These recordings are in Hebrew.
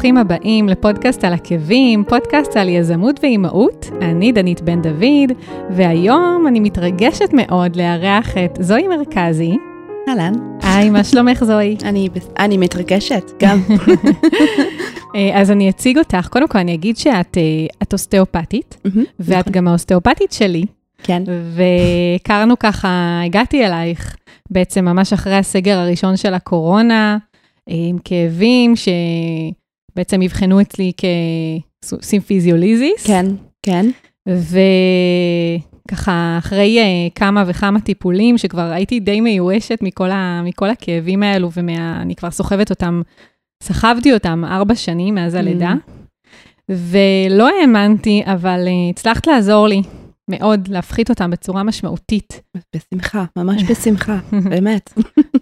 ברוכים הבאים לפודקאסט על עקבים, פודקאסט על יזמות ואימהות. אני דנית בן דוד, והיום אני מתרגשת מאוד לארח את זוהי מרכזי. אהלן. היי, מה שלומך זוהי? אני, אני מתרגשת, גם. אה, אז אני אציג אותך. קודם כל אני אגיד שאת אה, אוסטאופטית, ואת נכון. גם האוסטאופטית שלי. כן. והכרנו ככה, הגעתי אלייך בעצם ממש אחרי הסגר הראשון של הקורונה, עם כאבים שבעצם אבחנו אצלי כסימפיזיוליזיס. כן, כן. וככה, אחרי uh, כמה וכמה טיפולים, שכבר הייתי די מיואשת מכל, ה, מכל הכאבים האלו, ואני כבר סוחבת אותם, סחבתי אותם ארבע שנים מאז הלידה, ולא האמנתי, אבל uh, הצלחת לעזור לי מאוד להפחית אותם בצורה משמעותית. בשמחה, ממש בשמחה, באמת.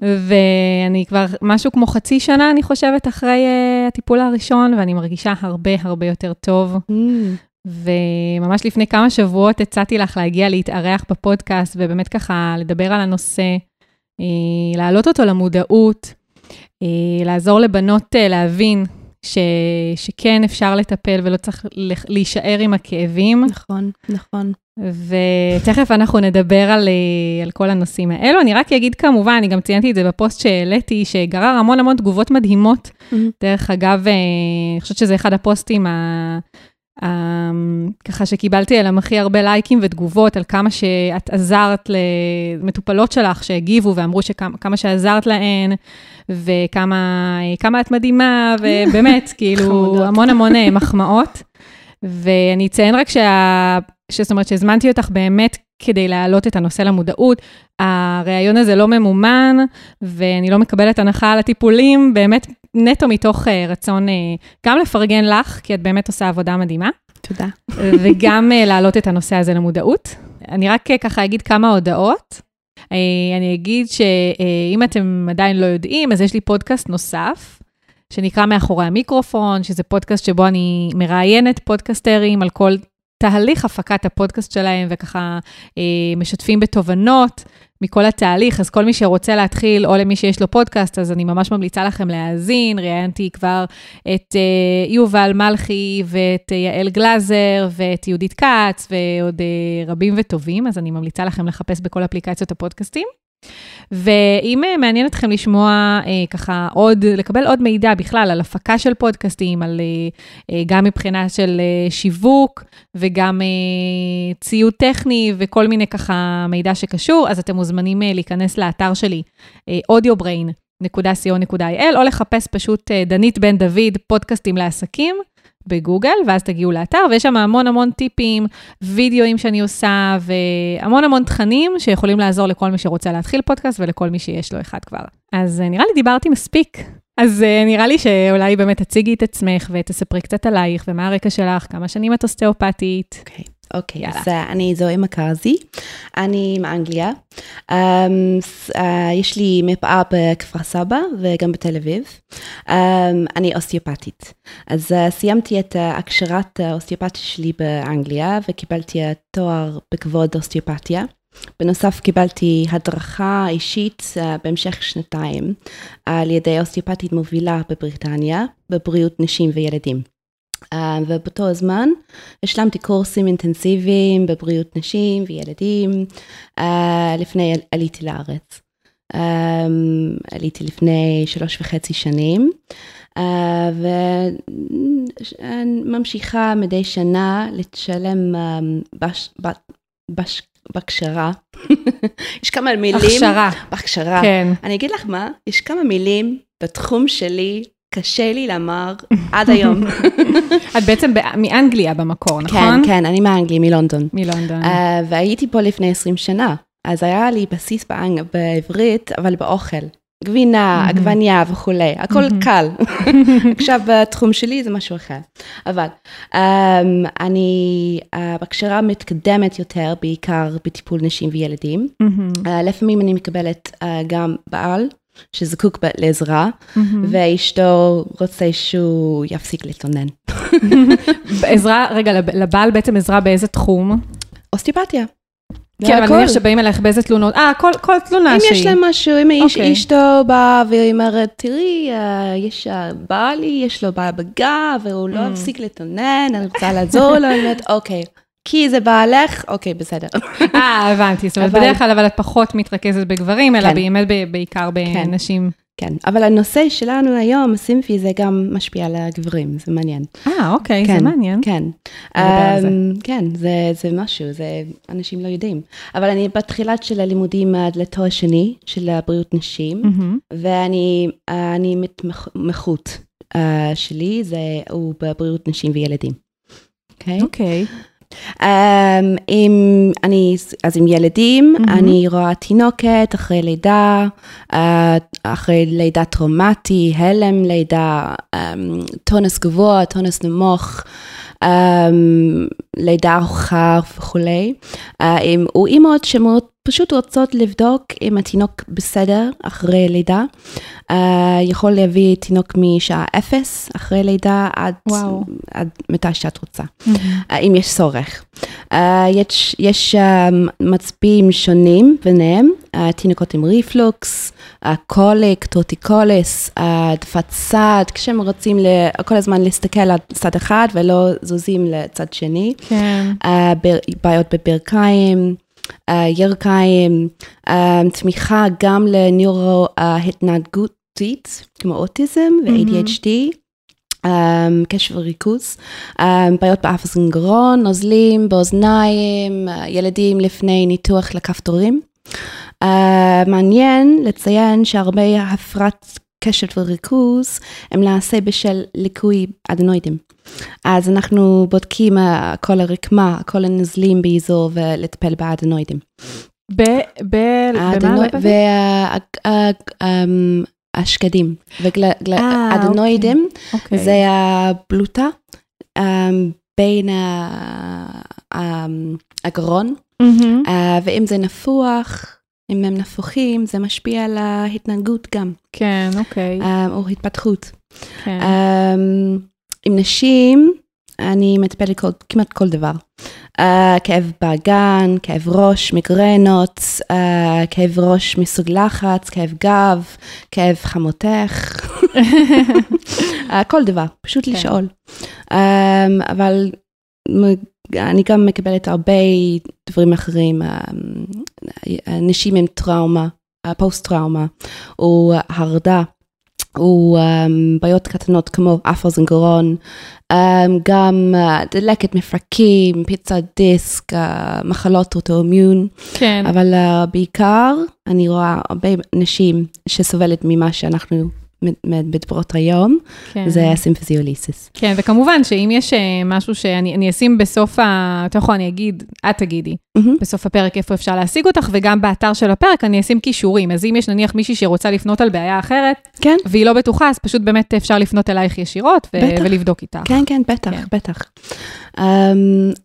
ואני כבר משהו כמו חצי שנה, אני חושבת, אחרי uh, הטיפול הראשון, ואני מרגישה הרבה הרבה יותר טוב. וממש לפני כמה שבועות הצעתי לך להגיע להתארח בפודקאסט, ובאמת ככה לדבר על הנושא, אה, להעלות אותו למודעות, אה, לעזור לבנות להבין ש, שכן אפשר לטפל ולא צריך להישאר עם הכאבים. נכון, נכון. ותכף אנחנו נדבר על, על כל הנושאים האלו. אני רק אגיד כמובן, אני גם ציינתי את זה בפוסט שהעליתי, שגרר המון המון תגובות מדהימות. Mm-hmm. דרך אגב, אני חושבת שזה אחד הפוסטים ה... Um, ככה שקיבלתי עליהם הכי הרבה לייקים ותגובות על כמה שאת עזרת למטופלות שלך שהגיבו ואמרו שכמה שעזרת להן וכמה את מדהימה, ובאמת, כאילו, המון המון אה, מחמאות. ואני אציין רק שה... זאת אומרת שהזמנתי אותך באמת כדי להעלות את הנושא למודעות. הריאיון הזה לא ממומן, ואני לא מקבלת הנחה על הטיפולים, באמת נטו מתוך uh, רצון uh, גם לפרגן לך, כי את באמת עושה עבודה מדהימה. תודה. וגם uh, להעלות את הנושא הזה למודעות. אני רק uh, ככה אגיד כמה הודעות. Uh, אני אגיד שאם uh, אתם עדיין לא יודעים, אז יש לי פודקאסט נוסף, שנקרא מאחורי המיקרופון, שזה פודקאסט שבו אני מראיינת פודקסטרים על כל תהליך הפקת הפודקאסט שלהם, וככה אה, משתפים בתובנות מכל התהליך. אז כל מי שרוצה להתחיל, או למי שיש לו פודקאסט, אז אני ממש ממליצה לכם להאזין. ראיינתי כבר את אה, יובל מלכי, ואת אה, יעל גלאזר, ואת יהודית כץ, ועוד אה, רבים וטובים, אז אני ממליצה לכם לחפש בכל אפליקציות הפודקאסטים. ואם מעניין אתכם לשמוע אה, ככה עוד, לקבל עוד מידע בכלל על הפקה של פודקאסטים, על, אה, גם מבחינה של אה, שיווק וגם אה, ציוד טכני וכל מיני ככה מידע שקשור, אז אתם מוזמנים אה, להיכנס לאתר שלי, אה, audiobrain.co.il, או לחפש פשוט אה, דנית בן דוד, פודקאסטים לעסקים. בגוגל, ואז תגיעו לאתר, ויש שם המון המון טיפים, וידאוים שאני עושה, והמון המון תכנים שיכולים לעזור לכל מי שרוצה להתחיל פודקאסט ולכל מי שיש לו אחד כבר. אז נראה לי דיברתי מספיק. אז נראה לי שאולי באמת תציגי את עצמך ותספרי קצת עלייך ומה הרקע שלך, כמה שנים את אוסטאופטית. אוקיי. Okay. אוקיי, okay, אז uh, אני זוהי מקרזי, אני מאנגליה. Um, uh, יש לי מרפאה בכפר סבא וגם בתל אביב. Um, אני אוסטיופטית. אז uh, סיימתי את הכשרת האוסטיופטיה שלי באנגליה וקיבלתי תואר בכבוד אוסטיופטיה. בנוסף קיבלתי הדרכה אישית uh, בהמשך שנתיים על ידי אוסטיופטית מובילה בבריטניה בבריאות נשים וילדים. Uh, ובאותו הזמן השלמתי קורסים אינטנסיביים בבריאות נשים וילדים uh, לפני עליתי לארץ. Um, עליתי לפני שלוש וחצי שנים וממשיכה מדי שנה לשלם בש, בש, בהכשרה. יש כמה מילים. הכשרה. בהכשרה. כן. אני אגיד לך מה, יש כמה מילים בתחום שלי קשה לי לומר עד היום. את בעצם מאנגליה במקור, נכון? כן, כן, אני מאנגליה, מלונדון. מלונדון. Uh, והייתי פה לפני 20 שנה, אז היה לי בסיס באנג... בעברית, אבל באוכל. גבינה. עגבניה וכולי, הכל mm-hmm. קל. עכשיו בתחום שלי זה משהו אחר. אבל um, אני uh, בהכשרה מתקדמת יותר, בעיקר בטיפול נשים וילדים. Mm-hmm. Uh, לפעמים אני מקבלת uh, גם בעל. שזקוק לעזרה, mm-hmm. ואשתו רוצה שהוא יפסיק להתלונן. עזרה, רגע, לבעל בעצם עזרה באיזה תחום? אוסטיפתיה. כן, אבל הכל. נניח שבאים אלייך באיזה תלונות, אה, כל, כל תלונה אם שהיא. יש להם משהו, אם האיש, אוקיי. אשתו באה והיא אומרת, תראי, אה, יש אה, בעלי, יש לו בעיה בגב, והוא לא. מפסיק להתלונן, אני רוצה לעזור לו, אני אומרת, אוקיי, כי זה בעלך, אוקיי, בסדר. אה, הבנתי. זאת אומרת, אבל- בדרך כלל אבל את פחות מתרכזת בגברים, אלא כן. באמת בעיקר בנשים. כן, אבל הנושא שלנו היום, הסימפי, זה גם משפיע על הגברים, זה מעניין. אה, אוקיי, זה כן, מעניין. כן. על זה. כן, זה, זה משהו, זה אנשים לא יודעים. אבל אני בתחילת של הלימודים עד לתואר שני של בריאות נשים, מהמם. ואני אני מתמחות אה, שלי, זה הוא בבריאות נשים וילדים. אוקיי? אוקיי. אמ, עם, אני, אז עם ילדים, מהמם. אני רואה תינוקת אחרי לידה, אה, אחרי לידה טראומטי, הלם לידה, אמ, טונוס גבוה, טונוס נמוך, אמ, לידה ארוכה וכולי. אה, עם- אימהות שמאוד פשוט רוצות לבדוק אם התינוק בסדר אחרי לידה. אה, יכול להביא תינוק משעה אפס אחרי לידה עד, וואו. עד מתי שאת רוצה. אה, אם יש צורך. אה, יש, יש אה, מצבים שונים ביניהם, אה, תינוקות עם ריפלוקס, אה, קוליק, טורטיקוליס, אה, העדפת צד, כשהם רוצים ל- כל הזמן להסתכל על צד אחד ולא זוזים לצד שני, כן. אה, בעיות בברכיים. אה, ירכיים, אה, תמיכה גם לניורו-התנהגותית, כמו אוטיזם ו-ADHD, אה, קשב וריכוז, אה, בעיות באף אוזן גרון, נוזלים באוזניים, ילדים לפני ניתוח לכפתורים. אה, מעניין לציין שהרבה הפרעת קשב וריכוז הם נעשה בשל ליקוי אדנואידים. אז אנחנו בודקים אה, כל הרקמה, כל הנזלים באזור ולטפל באדנואידים. ב... ב... במה? והשקדים. ואדנואידים אוקיי. זה הבלוטה אמ, בין אמ, הגרון. אה, ואם זה נפוח, אם הם נפוחים, זה משפיע על ההתנהגות גם, כן, אוקיי. אה, או התפתחות. כן. אמ, עם נשים, אני מטפלת כל, כמעט כל דבר. Uh, כאב באגן, כאב ראש, מיגרנות, uh, כאב ראש מסוג לחץ, כאב גב, כאב חמותך, uh, כל דבר, פשוט כן. לשאול. Um, אבל אני גם מקבלת הרבה דברים אחרים, um, נשים עם טראומה, uh, פוסט-טראומה, או הרדה. או um, בעיות קטנות כמו אף אוזן גרון, um, גם uh, דלקת מפרקים, פיצת דיסק, uh, מחלות אוטואמיון, כן. אבל uh, בעיקר אני רואה הרבה נשים שסובלת ממה שאנחנו מדברות היום, כן. זה הסימפזיוליסיס. כן, וכמובן שאם יש אה, משהו שאני אני אשים בסוף ה... אתה יכול, אני אגיד, את תגידי, מהמם. בסוף הפרק איפה אפשר להשיג אותך, וגם באתר של הפרק אני אשים קישורים. אז אם יש נניח מישהי שרוצה לפנות על בעיה אחרת, כן, והיא לא בטוחה, אז פשוט באמת אפשר לפנות אלייך ישירות ו- בטח. ולבדוק איתך. כן, כן, בטח, כן. בטח. Um,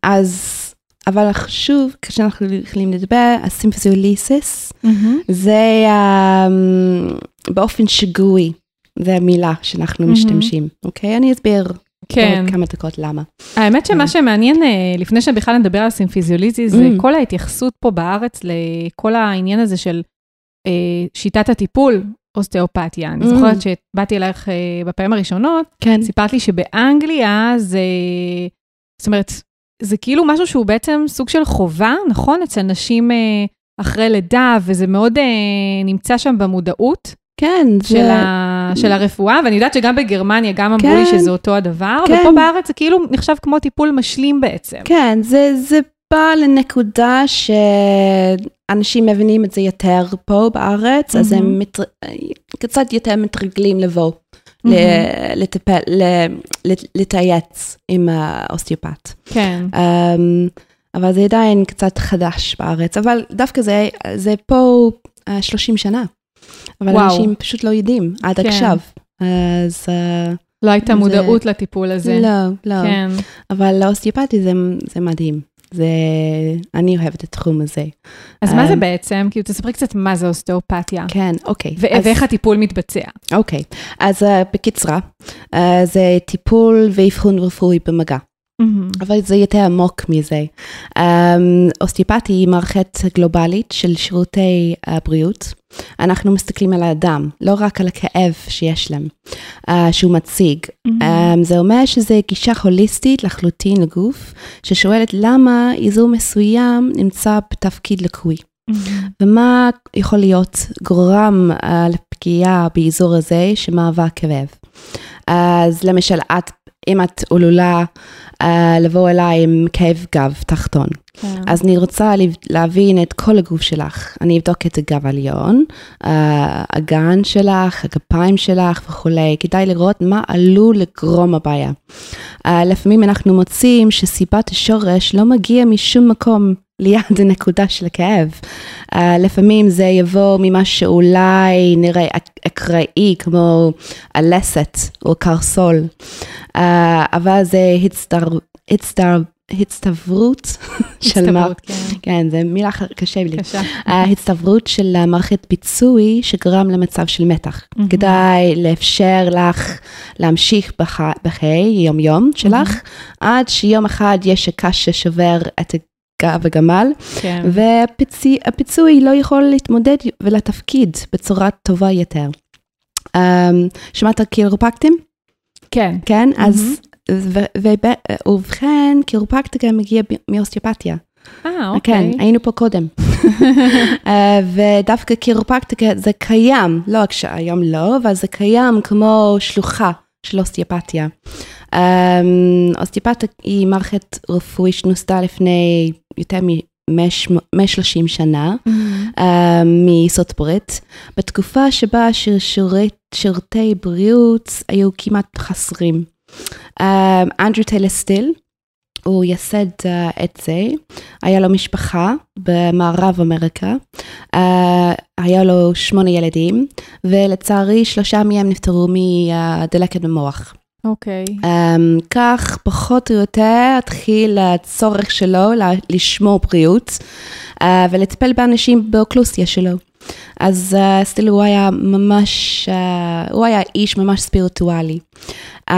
אז, אבל חשוב, כשאנחנו יכולים לדבר, הסימפזיוליסיס, מהמם. זה um, באופן שגוי, זה המילה שאנחנו. משתמשים, אוקיי? אני אסביר כן. בעוד כמה דקות למה. האמת שמה שמעניין, אה, לפני שבכלל נדבר על סימפיזיוליזי, זה. כל ההתייחסות פה בארץ לכל העניין הזה של אה, שיטת הטיפול, אוסטאופתיה. אני. זוכרת שבאתי אלייך אה, בפעמים הראשונות, כן, סיפרת לי שבאנגליה זה, זאת אומרת, זה כאילו משהו שהוא בעצם סוג של חובה, נכון? אצל נשים אחרי לידה, וזה מאוד נמצא שם במודעות כן, של, זה, ה, של הרפואה, ואני יודעת שגם בגרמניה גם אמרו כן. לי שזה אותו הדבר, כן. ופה בארץ זה כאילו נחשב כמו טיפול משלים בעצם. כן, זה, זה בא לנקודה שאנשים מבינים את זה יותר פה בארץ, אז מהמם. הם מת, קצת יותר מתרגלים לבוא. ל- מהמם. לטפל, ל- לת- להתייעץ עם האוסטיופט. כן, Um, אבל זה עדיין קצת חדש בארץ, אבל דווקא זה, זה פה uh, 30 שנה. אבל וואו. אנשים פשוט לא יודעים עד כן. עכשיו. אז uh, לא הייתה זה- מודעות לטיפול הזה. לא, לא. כן, אבל האוסטיופטי זה, זה מדהים. זה, אני אוהבת את התחום הזה. אז מה זה אמ, בעצם? כאילו, תספרי קצת מה זה אוסטאופתיה. כן, אוקיי. ו- אז- ואיך הטיפול מתבצע. אוקיי, אז uh, בקצרה, uh, זה טיפול ואבחון רפואי במגע. אבל זה יותר עמוק מזה. Um, היא מערכת גלובלית של שירותי הבריאות. אנחנו מסתכלים על האדם, לא רק על הכאב שיש להם, uh, שהוא מציג. Mm-hmm. Um, זה אומר שזה גישה הוליסטית לחלוטין לגוף, ששואלת למה איזור מסוים נמצא בתפקיד לקוי. Mm-hmm. ומה יכול להיות גורם uh, לפגיעה באזור הזה שמהווה כאב. אז למשל, את אם את עלולה uh, לבוא אליי עם כאב גב תחתון. כן. אז אני רוצה להבין את כל הגוף שלך. אני אבדוק את הגב עליון, uh, הגן שלך, הגפיים שלך וכולי. כדאי לראות מה עלול לגרום הבעיה. Uh, לפעמים אנחנו מוצאים שסיבת השורש לא מגיע משום מקום ליד הנקודה של הכאב. Uh, לפעמים זה יבוא ממה שאולי נראה אקראי, כמו הלסת או קרסול, uh, אבל זה הצטר... הצטר... הצטברות של מערכת, כן. כן, זה מילה קשה לי. קשה. הצטברות של מערכת פיצוי שגרם למצב של מתח. Mm-hmm. כדאי לאפשר לך להמשיך בחיי יום-יום שלך, mm-hmm. עד שיום אחד יש הקש ששובר את גב הגמל, כן. והפיצוי לא יכול להתמודד ולתפקיד בצורה טובה יותר. Um, שמעת קירופקטים? כן. כן, mm-hmm. אז, ובכן, קירופקטיקה מגיע מאוסטיופתיה. אה, אוקיי. כן, היינו פה קודם. uh, ודווקא קירופקטיקה זה קיים, לא רק שהיום לא, אבל זה קיים כמו שלוחה של אוסטיופתיה. Um, אוסטיופתיה היא מערכת רפואית שנוסדה לפני יותר מ-30 שנה mm-hmm. uh, מארצות ברית, בתקופה שבה שירותי בריאות היו כמעט חסרים. אה, אנדרו טיילר סטיל, הוא יסד uh, את זה, היה לו משפחה במערב אמריקה, uh, היה לו שמונה ילדים, ולצערי שלושה מהם נפטרו מדלקת במוח. אוקיי. Okay. Um, כך פחות או יותר התחיל הצורך שלו לשמור בריאות uh, ולטפל באנשים באוקלוסיה שלו. אז uh, סטיל הוא היה ממש, uh, הוא היה איש ממש ספיריטואלי. Um,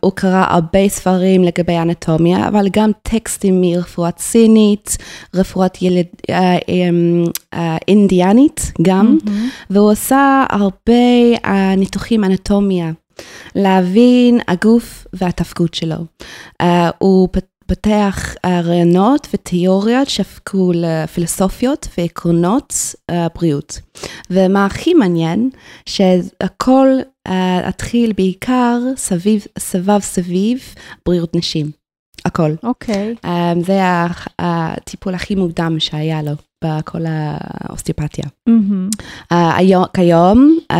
הוא קרא הרבה ספרים לגבי אנטומיה, אבל גם טקסטים מרפואה סינית, רפואת ילד, uh, um, uh, אינדיאנית גם, mm-hmm. והוא עשה הרבה uh, ניתוחים אנטומיה. להבין הגוף והתפקוד שלו. Uh, הוא פתח uh, רעיונות ותיאוריות שהפכו לפילוסופיות ועקרונות uh, בריאות. ומה הכי מעניין, שהכל uh, התחיל בעיקר סביב, סבב סביב בריאות נשים. הכל. אוקיי. Okay. Um, זה הטיפול הכי מוקדם שהיה לו. בכל האוסטיופתיה. Mm-hmm. Uh, היום, כיום uh,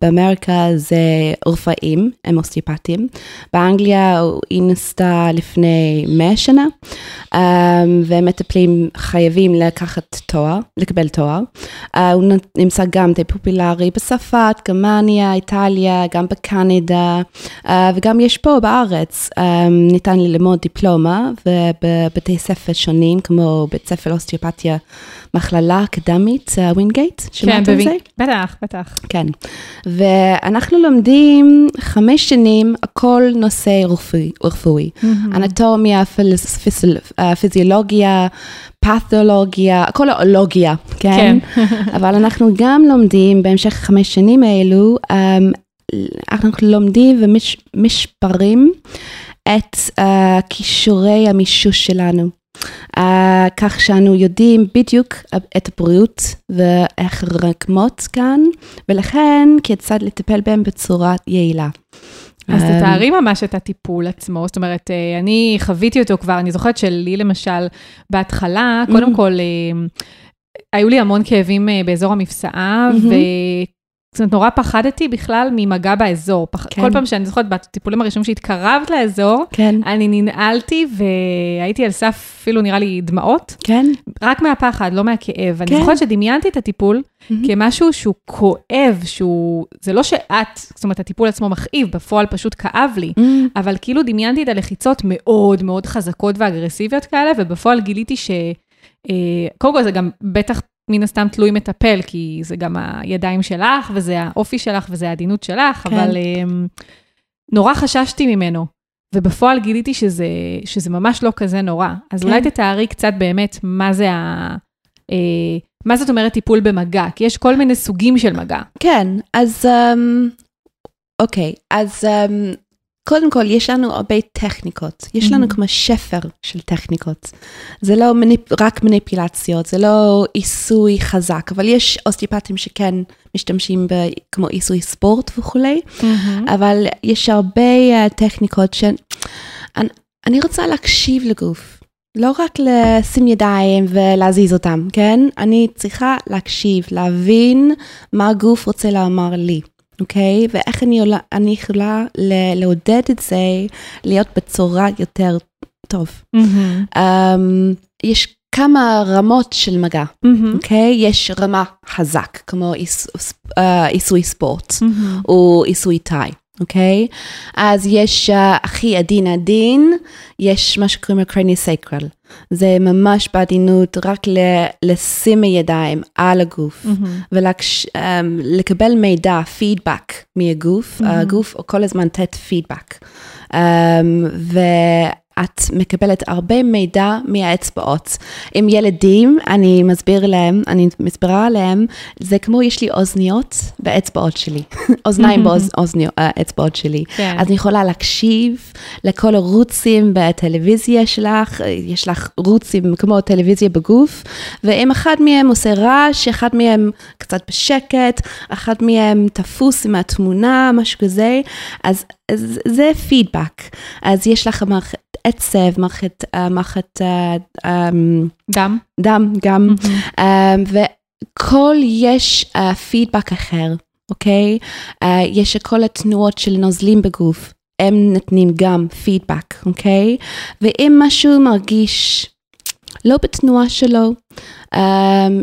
באמריקה זה רופאים, הם אוסטיופטים. באנגליה היא נסתה לפני 100 שנה, um, ומטפלים חייבים לקחת תואר, לקבל תואר. Uh, הוא נמצא גם די פופולרי בצרפת, גרמניה, איטליה, גם בקנדה, uh, וגם יש פה בארץ, um, ניתן ללמוד דיפלומה ובבתי ספר שונים, כמו בית ספר אוסטיופתיה. מכללה אקדמית, ווינגייט, שמעת על זה? בטח, בטח. כן. ואנחנו לומדים חמש שנים הכל נושא רפואי. אנטומיה, פיזיולוגיה, פתולוגיה, כל האולוגיה, כן? כן. אבל אנחנו גם לומדים בהמשך חמש שנים האלו, um, אנחנו לומדים ומשפרים את uh, כישורי המישוש שלנו. Uh, כך שאנו יודעים בדיוק את הבריאות ואיך רקמות כאן, ולכן כיצד לטפל בהם בצורה יעילה. אז אה, תתארי ממש את הטיפול עצמו, זאת אומרת, אה, אני חוויתי אותו כבר, אני זוכרת שלי למשל, בהתחלה, קודם כל, היו לי המון כאבים באזור המפסעה, זאת אומרת, נורא פחדתי בכלל ממגע באזור. פח... כן. כל פעם שאני זוכרת, בטיפולים הראשונים שהתקרבת לאזור, כן. אני ננעלתי והייתי על סף אפילו נראה לי דמעות. כן. רק מהפחד, לא מהכאב. כן. אני זוכרת שדמיינתי את הטיפול mm-hmm. כמשהו שהוא כואב, שהוא... זה לא שאת, זאת אומרת, הטיפול עצמו מכאיב, בפועל פשוט כאב לי, mm-hmm. אבל כאילו דמיינתי את הלחיצות מאוד מאוד חזקות ואגרסיביות כאלה, ובפועל גיליתי ש... אה, קודם כל זה גם בטח מן הסתם תלוי מטפל, כי זה גם הידיים שלך, וזה האופי שלך, וזה העדינות שלך, כן. אבל um, נורא חששתי ממנו. ובפועל גיליתי שזה, שזה ממש לא כזה נורא. אז כן. אולי תתארי קצת באמת מה זה ה... אה, מה זאת אומרת טיפול במגע? כי יש כל מיני סוגים של מגע. כן, אז um, אוקיי, אז um, קודם כל יש לנו הרבה טכניקות, יש לנו Mhm. כמו שפר של טכניקות. זה לא מניפ, רק מניפולציות, זה לא עיסוי חזק, אבל יש אוסטיופטים שכן משתמשים ב, כמו עיסוי ספורט וכולי, אבל יש הרבה uh, טכניקות ש... אני, אני רוצה להקשיב לגוף. לא רק לשים ידיים ולהזיז אותם, כן? אני צריכה להקשיב, להבין מה הגוף רוצה לומר לי, אוקיי? ואיך אני, עולה, אני יכולה לעודד את זה להיות בצורה יותר טוב. מהמם. Um, יש כמה רמות של מגע, מהמם. אוקיי? יש רמה חזק, כמו עיס, אה, עיסוי ספורט. מהמם. או עיסוי תאי, אוקיי? אז יש uh, הכי עדין עדין, יש מה שקוראים לו קרניסקרל. זה ממש בעדינות, רק לשים הידיים על הגוף. מהמם. ולקבל מידע, פידבק מהגוף, מהמם. הגוף כל הזמן לתת פידבק. Um, ואת מקבלת הרבה מידע מהאצבעות. עם ילדים, אני מסביר להם, אני מסבירה להם, זה כמו יש לי אוזניות באצבעות שלי, אוזניים באצבעות שלי. כן. אז אני יכולה להקשיב לכל ערוצים בטלוויזיה שלך, יש לך ערוצים כמו טלוויזיה בגוף, ואם אחד מהם עושה רעש, אחד מהם קצת בשקט, אחד מהם תפוס עם התמונה, משהו כזה, אז, אז זה פידבק. אז יש לך עצב, מערכת, אה, מערכת אה, אמ, דם. דם גם. Um, וכל יש פידבק אחר, אוקיי? Uh, יש כל התנועות של נוזלים בגוף, הם נותנים גם פידבק, אוקיי? ואם משהו מרגיש לא בתנועה שלו, um,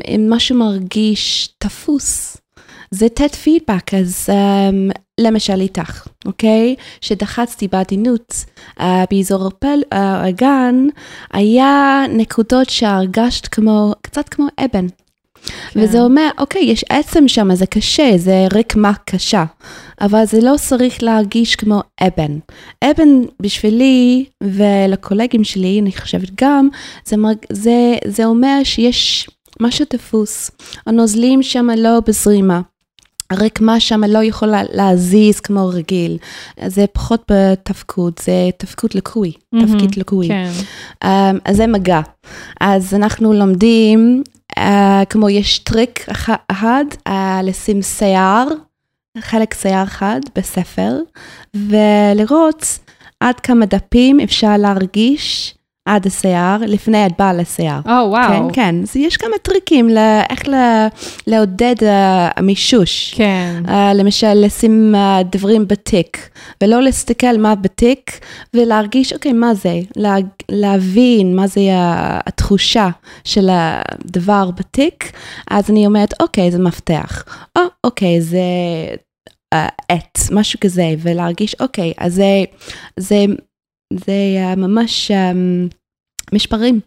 אם משהו מרגיש תפוס, זה תת פידבק, אז um, למשל איתך, אוקיי? שדחצתי בעדינות uh, באזור הפל, uh, הגן, היה נקודות שהרגשת כמו, קצת כמו אבן. כן. וזה אומר, אוקיי, יש עצם שם, זה קשה, זה רקמה קשה, אבל זה לא צריך להרגיש כמו אבן. אבן בשבילי ולקולגים שלי, אני חושבת גם, זה. זה, זה אומר שיש משהו תפוס. הנוזלים שם לא בזרימה. הרקמה שם לא יכולה להזיז כמו רגיל. זה פחות בתפקוד, זה תפקוד לקוי, מהמם. תפקיד לקוי. כן. Um, אז זה מגע. אז אנחנו לומדים, uh, כמו יש טריק אח- אחד, uh, לשים שיער, חלק שיער אחד בספר, ולראות עד כמה דפים אפשר להרגיש עד השיער, לפני את באה לשיער. או, וואו. כן, כן. אז יש כמה טריקים לאיך ל- לעודד uh, המישוש. כן. Uh, למשל, לשים uh, דברים בתיק, ולא להסתכל מה בתיק, ולהרגיש, אוקיי, מה זה? לה, להבין מה זה התחושה של הדבר בתיק, אז אני אומרת, אוקיי, זה מפתח. או, אוקיי, זה uh, עט, משהו כזה, ולהרגיש, אוקיי, אז זה, זה, זה uh, ממש um, משפרים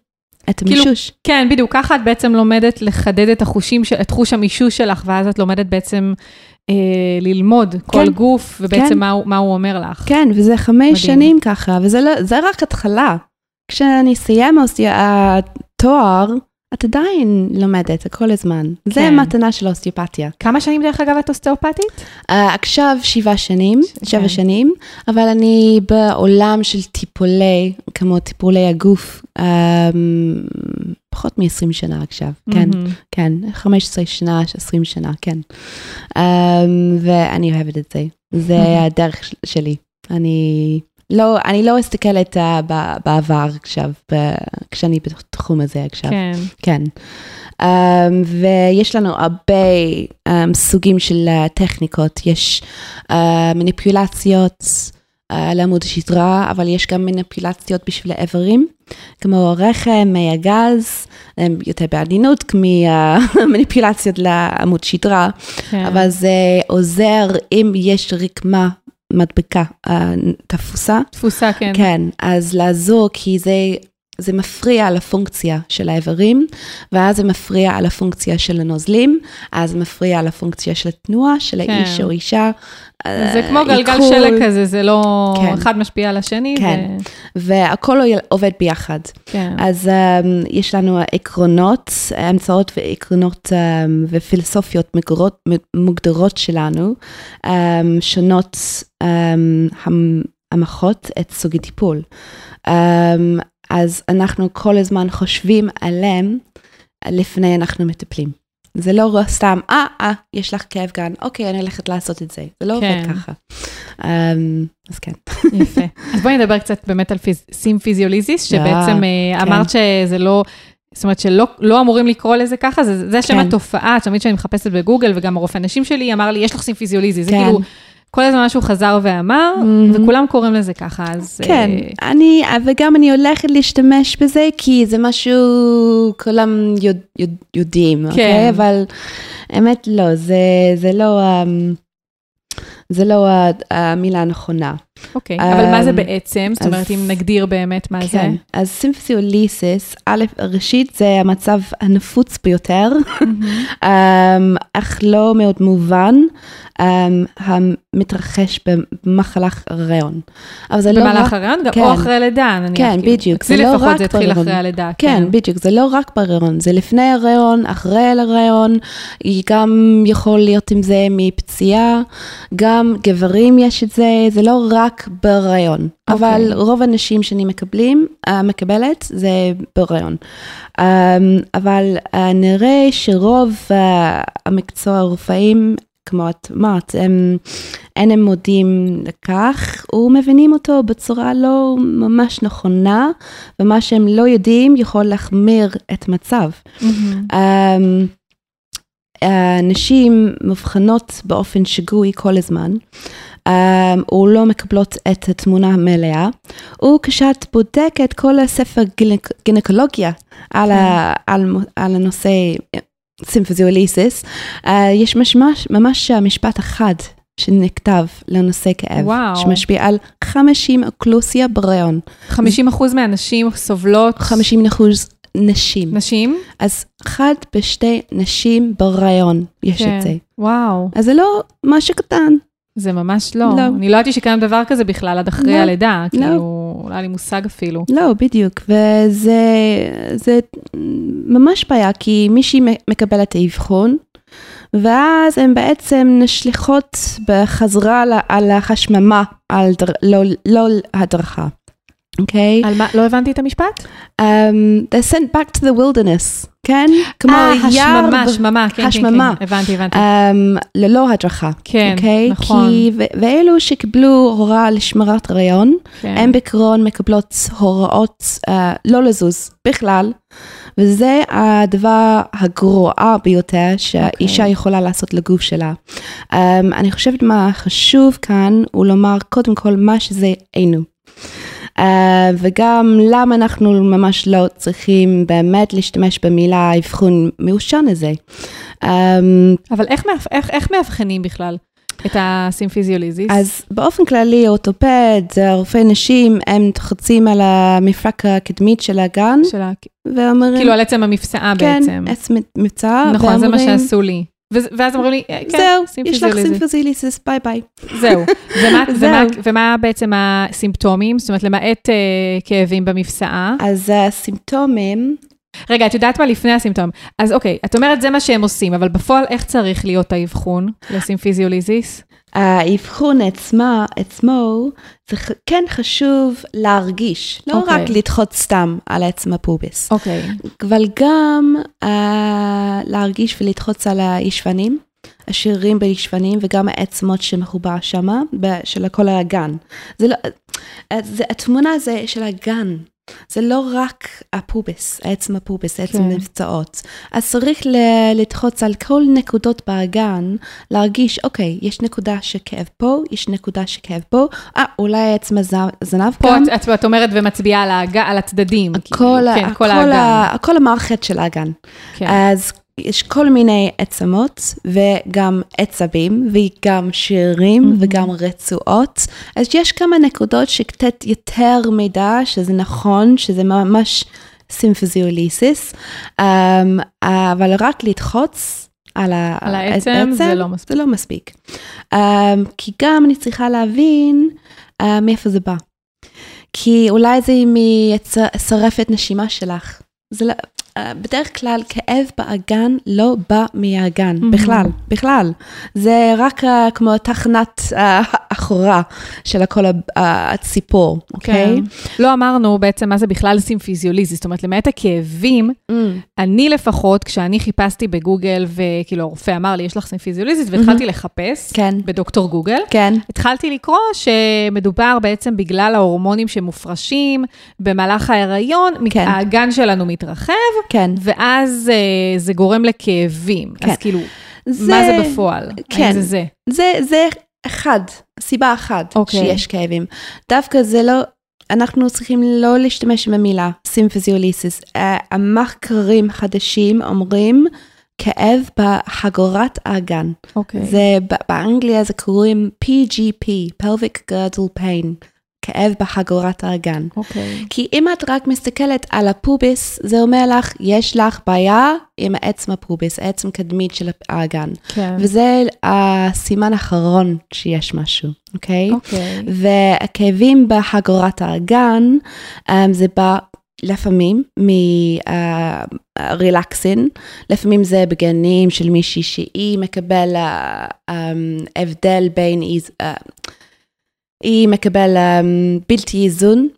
את כאילו, המישוש. כן, בדיוק, ככה את בעצם לומדת לחדד את החושים, של- את חוש המישוש שלך, ואז את לומדת בעצם אה, ללמוד כל כן. גוף, ובעצם כן. מה, הוא- מה הוא אומר לך. כן, וזה חמש מדהים. שנים ככה, וזה לא, רק התחלה. כשאני אסיים התואר, את עדיין לומדת כל הזמן. זה כן. מתנה של אוסטיופתיה. כמה שנים דרך אגב את אוסטאופטית? Uh, עכשיו שבעה שנים, כן. שבע שנים, אבל אני בעולם של טיפולי, כמו טיפולי הגוף, um, פחות מ-20 שנה עכשיו, כן, מהמם. כן, 15 שנה, 20 שנה, כן. Um, ואני אוהבת את זה, זה מהמם. הדרך של- שלי. אני לא, אני לא מסתכלת uh, בעבר עכשיו, ב- כשאני בתחום הזה עכשיו. כן. כן. Um, ויש לנו הרבה um, סוגים של uh, טכניקות, יש uh, מניפולציות uh, לעמוד השדרה, אבל יש גם מניפולציות בשביל האיברים, כמו רחם, מי הגז, הם יותר בעדינות ממניפולציות לעמוד שדרה, כן. אבל זה עוזר אם יש רקמה מדבקה uh, תפוסה. תפוסה, כן. כן, אז לעזור, כי זה, זה מפריע לפונקציה של האיברים, ואז זה מפריע על הפונקציה של הנוזלים, אז זה מפריע על הפונקציה של התנועה של כן. האיש או אישה, זה כמו גלגל עיכול. שלג כזה, זה לא כן. אחד משפיע על השני. כן. ו- והכל עובד ביחד. כן. אז um, יש לנו עקרונות, המצאות ועקרונות um, ופילוסופיות מגורות, מוגדרות שלנו, um, שונות um, המ- המהות את סוג הטיפול. Um, אז אנחנו כל הזמן חושבים עליהם לפני אנחנו מטפלים. זה לא סתם, אה, אה, יש לך כאב אגן, אוקיי, אני הולכת לעשות את זה. זה לא כן. עובד ככה. Um, אז כן. יפה. אז בואי נדבר קצת באמת על פיז- סימפיזיוליזיס, שבעצם אה, כן. אמרת שזה לא... זאת אומרת שלא לא אמורים לקרוא לזה ככה, זה, זה שם כן. התופעה, תמיד שאני מחפשת בגוגל, וגם הרופא נשים שלי אמר לי, יש לך סימפיזיוליזיס, זה כן. כאילו, כל הזמן משהו חזר ואמר, Mhm. וכולם קוראים לזה ככה, אז... כן, אה, אני, וגם אני הולכת להשתמש בזה, כי זה משהו, כולם יודע, יודע, יודעים, אוקיי? כן. אבל האמת לא, זה, זה לא, אמ, זה לא ה- המילה הנכונה. אוקיי, אבל מה זה אמ, בעצם? זאת אומרת, אם נגדיר באמת מה זה? כן, אז סימפסיוליסיס, א', ראשית זה המצב הנפוץ ביותר, אמ, אך לא מאוד מובן, אמ, המתרחש במחלך הריון. אבל זה לא רק... במהלך גם כן. או אחרי לידה, נניח. כן, כאילו. בדיוק, אצלי זה לא לפחות רק זה התחיל בהריון. אחרי הלידה. כן, בדיוק, זה לא רק בהריון, זה לפני ההריון, אחרי ההריון, היא גם יכול להיות עם זה מפציעה, גם גברים יש את זה, זה לא רק בהריון, אוקיי. אבל רוב הנשים שאני מקבלים, אה, מקבלת, זה בהריון. אמ, אבל אה, נראה שרוב אה, המקצוע הרפואיים, כמו את אמרת, הם אין הם מודים לכך, ומבינים אותו בצורה לא ממש נכונה, ומה שהם לא יודעים יכול להחמיר את מצב. מהמם. אמ, הנשים מבחינות באופן שגוי כל הזמן, או לא מקבלות את התמונה המלאה, וכשאת בודקת כל הספר גינק, גינקולוגיה על, ה, על, על הנושא סימפוזיוליסיס, uh, יש ממש, ממש משפט אחד שנכתב לנושא כאב, וואו. שמשפיע על 50 אוכלוסיה בהריון, 50 אחוז מהנשים סובלות, 50 אחוז נשים. נשים? אז אחד בשתי נשים בהיריון יש כן. את זה. וואו, אז זה לא משהו קטן. זה ממש לא. לא. אני לא ידעתי שקיים דבר כזה בכלל עד אחרי לא, הלידה, לא. כאילו, לא היה לי מושג אפילו. לא, בדיוק. וזה זה ממש בעיה, כי מישהי מקבלת את האבחון, ואז הן בעצם נשלחות בחזרה על החשממה, על דר, לא, לא הדרכה. אוקיי? על מה? לא הבנתי את המשפט? Um, they're sent back to the wilderness, כן? כמו אה, יער השממה, השממה, כן, כן, השממה. כן, הבנתי, הבנתי. um, ללא הדרכה. כן, אוקיי? נכון. כי, ו- ואלו שקיבלו הוראה לשמירת הריון, כן. הן בעקרון מקבלות הוראות uh, לא לזוז בכלל, וזה הדבר הגרוע ביותר שהאישה אוקיי. יכולה לעשות לגוף שלה. Um, אני חושבת מה חשוב כאן הוא לומר קודם כל מה שזה אינו. Uh, וגם למה אנחנו ממש לא צריכים באמת להשתמש במילה אבחון מיושן הזה. Um, אבל איך מאבח- איך- איך מאבחנים בכלל את הסימפיזיוליזיס? אז באופן כללי, אורתופד, רופאי נשים, הם לוחצים על המפרק הקדמית של האגן, של ה- ואומרים, כאילו על עצם המפסעה כן, בעצם. עצם המפסעה, נכון, זה מה ואומרים, שעשו לי. ואז- אמרו לי, אה, כן, זהו, יש לך. סימפיזיוליזיס, ביי ביי. זהו. ומה, זהו. ומה, ומה בעצם הסימפטומים? זאת אומרת, למעט אה, כאבים במפסעה. אז הסימפטומים, רגע, את יודעת מה לפני הסימפטום? אז אוקיי, את אומרת זה מה שהם עושים, אבל בפועל איך צריך להיות האבחון לסימפיזיוליזיס? האבחון עצמה, עצמו, זה כן חשוב להרגיש, לא אוקיי. רק לדחות סתם על עצם הפוביס, אוקיי. אבל גם uh, להרגיש ולדחוץ על הישבנים, השרירים בישבנים וגם העצמות שמחובר שמה, ב- של כל הגן. זה לא, אה, זה, התמונה זה של הגן. זה לא רק הפוביס, עצם הפוביס, עצם כן. המבצעות. אז צריך ל- לדחוץ על כל נקודות באגן, להרגיש, אוקיי, יש נקודה שכאב פה, יש נקודה שכאב פה, אה, אולי עצם הזנב פה גם. את, את, אומרת ומצביעה על, האג, על הצדדים. כל, כאילו, כן, כל כל, האגן. ה- כל המערכת של האגן. כן. אז יש כל מיני עצמות וגם עצבים וגם שירים Mhm. וגם רצועות. אז יש כמה נקודות שקצת יותר מידע שזה נכון, שזה ממש סימפוזיוליסיס, um, אבל רק לדחוץ על, על העצם זה לא מספיק. זה לא מספיק. Um, כי גם אני צריכה להבין uh, מאיפה זה בא. כי אולי זה משרפת נשימה שלך. זה לא, בדרך כלל כאב באגן לא בא מהאגן, Mhm. בכלל, בכלל. זה רק uh, כמו תחנת uh, אחורה של כל ה- uh, הציפור, אוקיי? כן. לא אמרנו בעצם מה זה בכלל סימפיזיוליזיס, זאת אומרת, למעט הכאבים, Mm, אני לפחות, כשאני חיפשתי בגוגל, וכאילו הרופא אמר לי, יש לך סימפיזיוליזיס, והתחלתי לחפש כן, בדוקטור גוגל, כן, התחלתי לקרוא שמדובר בעצם בגלל ההורמונים שמופרשים במהלך ההיריון, כן. האגן שלנו מתרחב, כן. ואז אה, זה גורם לכאבים. כן. אז כאילו, מה זה בפועל? כן. האם זה זה? זה, זה אחד, סיבה אחת אוקיי. שיש כאבים. דווקא זה לא, אנחנו צריכים לא להשתמש במילה סימפזיוליסיס. Uh, המחקרים חדשים אומרים כאב בחגורת האגן. אוקיי. זה, ב- באנגליה זה קוראים PGP, pelvic girdle pain, כאב בחגורת האגן. אוקיי. כי אם את רק מסתכלת על הפוביס, זה אומר לך, יש לך בעיה עם עצם הפוביס, עצם קדמית של האגן. כן. וזה הסימן האחרון שיש משהו, אוקיי? אוקיי. והכאבים בחגורת האגן, um, זה בא לפעמים מרילקסין, לפעמים זה בגנים של מישהי שהיא מקבל uh, um, הבדל בין, איז- uh, היא מקבל um, בלתי איזון.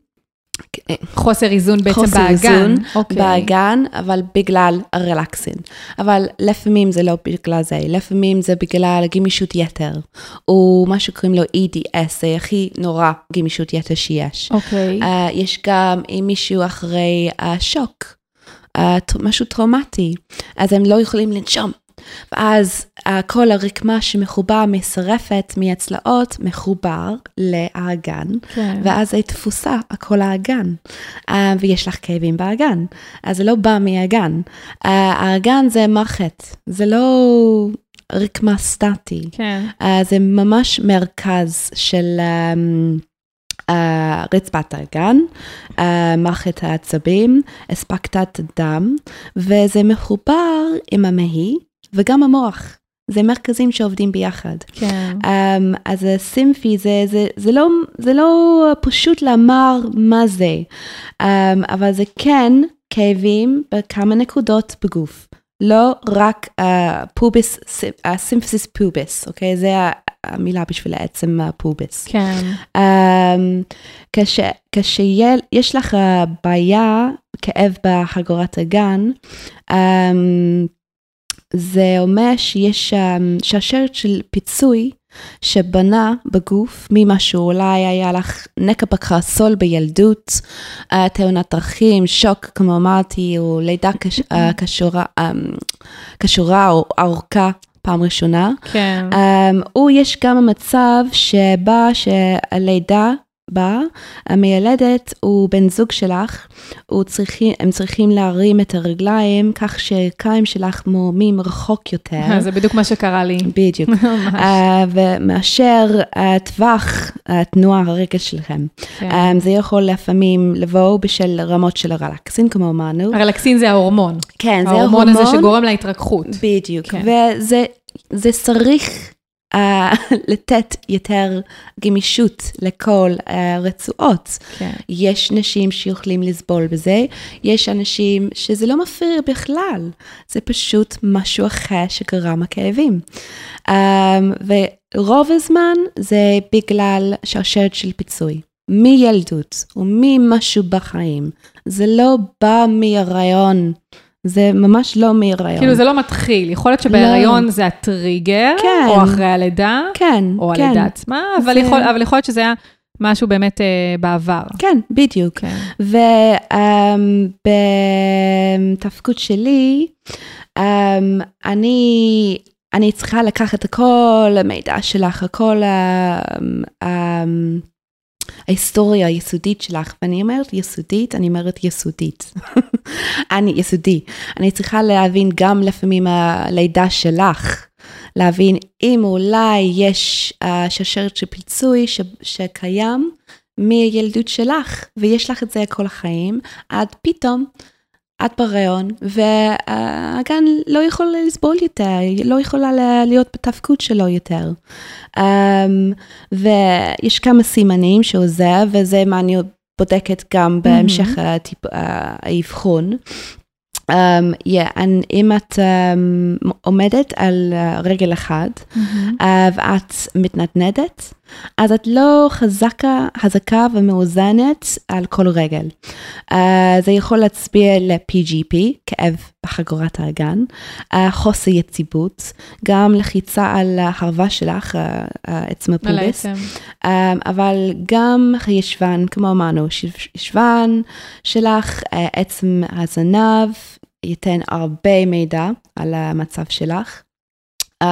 חוסר איזון בעצם חוסר באגן. איזון אוקיי. באגן, אבל בגלל הרלקסין. אבל לפעמים זה לא בגלל זה, לפעמים זה בגלל גמישות יתר, או מה שקוראים לו EDS, זה הכי נורא גמישות יתר שיש. אוקיי. Uh, יש גם אם מישהו אחרי uh, שוק, uh, ט- משהו טראומטי, אז הם לא יכולים לנשום. ואז כל הרקמה שמחובר משרפת מהצלעות מחובר לאגן, כן. ואז זה תפוסה, הכל האגן. Uh, ויש לך כאבים באגן. אז זה לא בא מהאגן. Uh, האגן זה מערכת, זה לא רקמה סטטי. כן. Uh, זה ממש מרכז של um, uh, רצפת האגן, uh, מערכת העצבים, אספקטת דם, וזה מחובר עם המעי וגם המוח. זה מרכזים שעובדים ביחד. כן. Um, אז הסימפי זה, זה, זה, לא, זה לא פשוט לאמר מה זה, um, אבל זה כן כאבים בכמה נקודות בגוף. לא רק uh, pubis, symphysis pubis, אוקיי? זה המילה בשביל עצם ה pubis. כן. Um, כש, כשיש לך בעיה, כאב בחגורת האגן, um, זה אומר שיש um, שרשרת של פיצוי שנבנה בגוף ממשהו, אולי היה לך נקע בקרסול בילדות, uh, תאונת דרכים, שוק, כמו אמרתי, או לידה קש, uh, קשורה, um, קשורה או ארוכה פעם ראשונה. כן. Um, יש גם המצב שבה שהלידה באה, המיילדת הוא בן זוג שלך, צריכים, הם צריכים להרים את הרגליים כך שהקיים שלך מורמים רחוק יותר. זה בדיוק מה שקרה לי. בדיוק. ממש. Uh, ומאשר טווח התנועה הרגל שלכם. כן. Um, זה יכול לפעמים לבוא בשל רמות של הרלקסין, כמו אמרנו. הרלקסין זה ההורמון. כן, זה ההורמון הזה שגורם להתרככות. בדיוק, כן. וזה זה צריך לתת יותר גמישות לכל הרצועות. כן. יש נשים שיכולים לסבול בזה, יש אנשים שזה לא מפריע בכלל, זה פשוט משהו אחר שגרם הכאבים. Um, ורוב הזמן זה בגלל שרשרת של פיצוי. מילדות או ממשהו בחיים. זה לא בא מהרעיון, זה ממש לא מהרעיון. כאילו זה לא מתחיל, יכול להיות שבהיריון זה הטריגר, כן. או אחרי הלידה, כן, או כן. הלידה עצמה, אבל זה- יכול אבל יכול להיות שזה היה משהו באמת אה, בעבר. כן, בדיוק. כן. ובתפקוד שלי, um, אני, אני צריכה לקחת את כל המידע שלך, כל ה, um, ההיסטוריה היסודית שלך, ואני אומרת יסודית, אני אומרת יסודית. אני יסודי. אני צריכה להבין גם לפעמים הלידה שלך, להבין אם אולי יש uh, שרשרת של פיצוי ש, שקיים מהילדות שלך, ויש לך את זה כל החיים, עד פתאום את בהיריון, והגן לא יכול לסבול יותר, לא יכולה להיות בתפקוד שלו יותר. Um, ויש כמה סימנים שעוזר, וזה מה אני בודקת גם בהמשך mm-hmm. האבחון. Um, yeah, אם את um, עומדת על uh, רגל אחד mm-hmm. uh, ואת מתנדנדת, אז את לא חזקה, חזקה ומאוזנת על כל רגל. Uh, זה יכול להצביע ל-PGP, כאב בחגורת האגן, uh, חוסר יציבות, גם לחיצה על ההרווה שלך, עצם uh, הפובס, uh, אבל גם הישבן, כמו אמרנו, ישבן שלך, uh, עצם הזנב, ייתן הרבה מידע על המצב שלך. Um,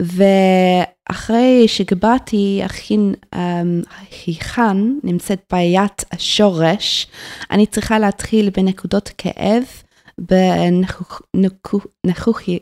ואחרי שגבעתי הכין, um, היכן נמצאת בעיית השורש, אני צריכה להתחיל בנקודות כאב, בנכוכי,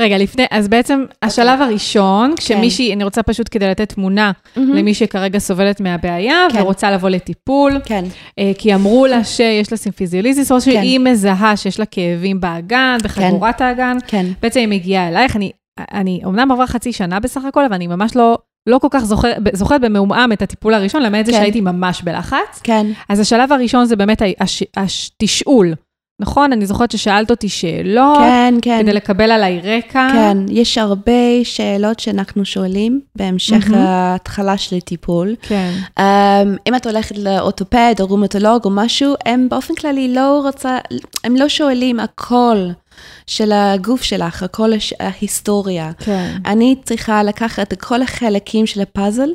רגע, לפני, אז בעצם. השלב הראשון, כן. כשמישהי, אני רוצה פשוט כדי לתת תמונה. למי שכרגע סובלת מהבעיה, כן. ורוצה לבוא לטיפול, כן. אה, כי אמרו לה שיש לה סימפיזיוליזיס, או שהיא כן. מזהה שיש לה כאבים באגן, בחגורת כן. האגן, כן. בעצם היא מגיעה אלייך, אני, אני אמנם עברה חצי שנה בסך הכל, אבל אני ממש לא... לא כל כך זוכר, זוכרת במעומעם את הטיפול הראשון, למעט כן. זה שהייתי ממש בלחץ. כן. אז השלב הראשון זה באמת התשאול. נכון? אני זוכרת ששאלת אותי שאלות, כן, כן. כדי לקבל עליי רקע. כן, יש הרבה שאלות שאנחנו שואלים בהמשך mm-hmm. ההתחלה של הטיפול. כן. Um, אם את הולכת לאורתופד או רומטולוג או משהו, הם באופן כללי לא רוצה, הם לא שואלים הכל. של הגוף שלך, הכל ההיסטוריה. כן. אני צריכה לקחת את כל החלקים של הפאזל,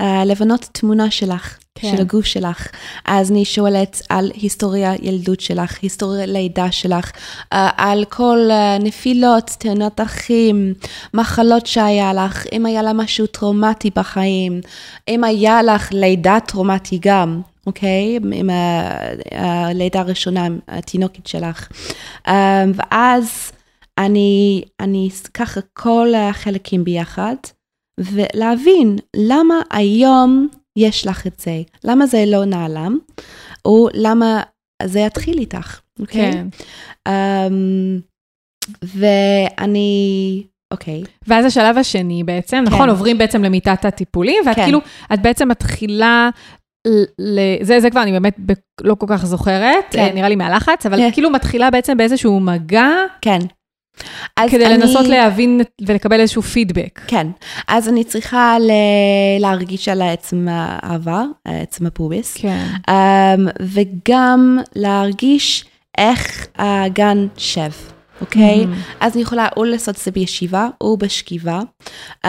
לבנות תמונה שלך. כן. של הגוף שלך. אז אני שואלת על היסטוריה ילדות שלך, היסטוריה לידה שלך, אה, על כל אה, נפילות, תאונות אחים, מחלות שהיה לך, אם היה לה משהו טראומטי בחיים, אם היה לך לידה טראומטי גם. אוקיי? Okay, עם הלידה הראשונה, התינוקת שלך. אה, ואז אני, אני ככה כל החלקים ביחד, ולהבין למה היום יש לך את זה, למה זה לא נעלם, או למה זה יתחיל איתך, אוקיי? כן. Um, ואני, אוקיי. Okay. ואז השלב השני בעצם, כן. נכון, עוברים בעצם למיטת הטיפולים, ואת כן. כאילו, את בעצם מתחילה ל... זה, זה כבר אני באמת ב... לא כל כך זוכרת, כן. נראה לי מהלחץ, אבל כן. כאילו מתחילה בעצם באיזשהו מגע. כן. כדי אני... לנסות להבין ולקבל איזשהו פידבק. כן, אז אני צריכה ל... להרגיש על עצם העבר, עצם הפוביס. כן. Um, וגם להרגיש איך הגן שב. אוקיי? Okay? Mm-hmm. אז אני יכולה או לעשות את זה בישיבה או בשכיבה, um,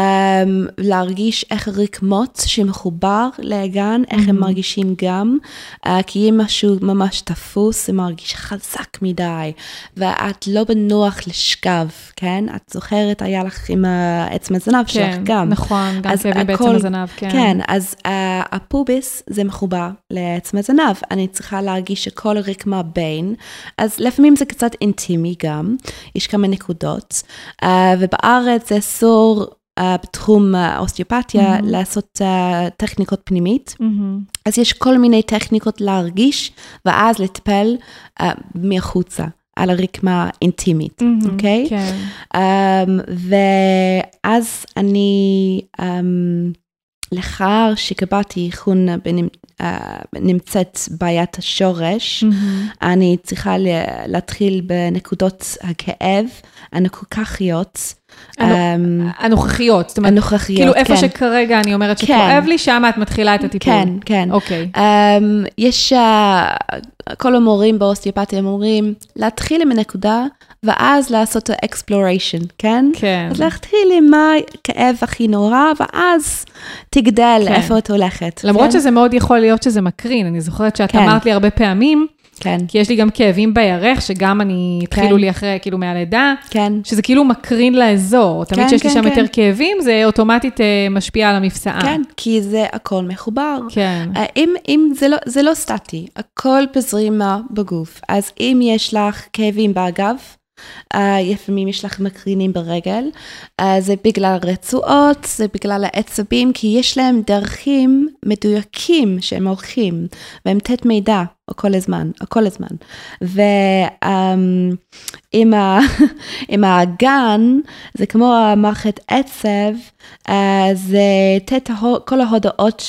להרגיש איך רקמות שמחובר לאגן, איך mm-hmm. הם מרגישים גם, uh, כי אם משהו ממש תפוס, זה מרגיש חזק מדי, ואת לא בנוח לשכב, כן? את זוכרת, היה לך עם עצם הזנב כן, שלך גם. נכון, גם כאבים בעצם הזנב, כן. כן, אז uh, הפוביס זה מחובר לעצם הזנב. אני צריכה להרגיש שכל רקמה בין, אז לפעמים זה קצת אינטימי גם. יש כמה נקודות, uh, ובארץ זה אסור uh, בתחום האוסטיופתיה mm-hmm. לעשות uh, טכניקות פנימית. Mm-hmm. אז יש כל מיני טכניקות להרגיש, ואז לטפל uh, מחוצה. על הרקמה אינטימית, אוקיי? Mm-hmm, okay? כן. Um, ואז אני, um, לאחר שקבעתי איכון uh, נמצאת בעיית השורש. אני צריכה להתחיל בנקודות הכאב הנוכחיות. הנוכחיות, זאת אומרת, הנוכחיות, כאילו איפה כן. שכרגע אני אומרת כן. שכואב לי, שם את מתחילה את הטיפול. כן, כן. אוקיי. Um, יש, uh, כל המורים באוסטיופתיה אומרים, להתחיל עם הנקודה, ואז לעשות את כן? כן. אז להתחיל עם מה כאב הכי נורא, ואז תגדל כן. איפה את הולכת. למרות כן? שזה מאוד יכול להיות שזה מקרין, אני זוכרת שאת כן. אמרת לי הרבה פעמים, כן. כי יש לי גם כאבים בירך, שגם אני, כן. התחילו לי אחרי, כאילו מהלידה, כן. שזה כאילו מקרין לאזור. תמיד כן, כשיש כן, לי שם כן. יותר כאבים, זה אוטומטית אה, משפיע על המפסעה. כן, כי זה הכל מחובר. כן. אה, אם, אם זה, לא, זה לא סטטי, הכל בזרימה בגוף. אז אם יש לך כאבים באגב, לפעמים יש לך מקרינים ברגל. Uh, זה בגלל רצועות, זה בגלל העצבים, כי יש להם דרכים מדויקים שהם הולכים, והם תת מידע כל הזמן, כל הזמן. ועם um, עם האגן, זה כמו המערכת עצב, uh, זה תת כל ההודעות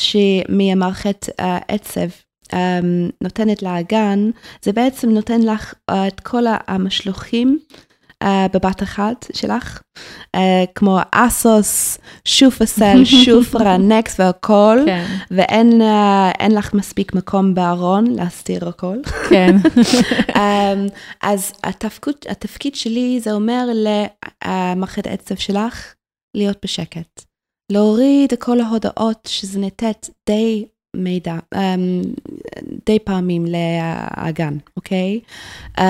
מהמערכת עצב. Um, נותנת לאגן, זה בעצם נותן לך uh, את כל המשלוחים uh, בבת אחת שלך, uh, כמו אסוס, שופסל, שופרה, נקס והכל, כן. ואין לך מספיק מקום בארון להסתיר הכל. כן. um, אז התפקוד, התפקיד שלי זה אומר למערכת העצב שלך להיות בשקט. להוריד את כל ההודעות שזה נתת די מידע, um, די פעמים לאגן, אוקיי? Um,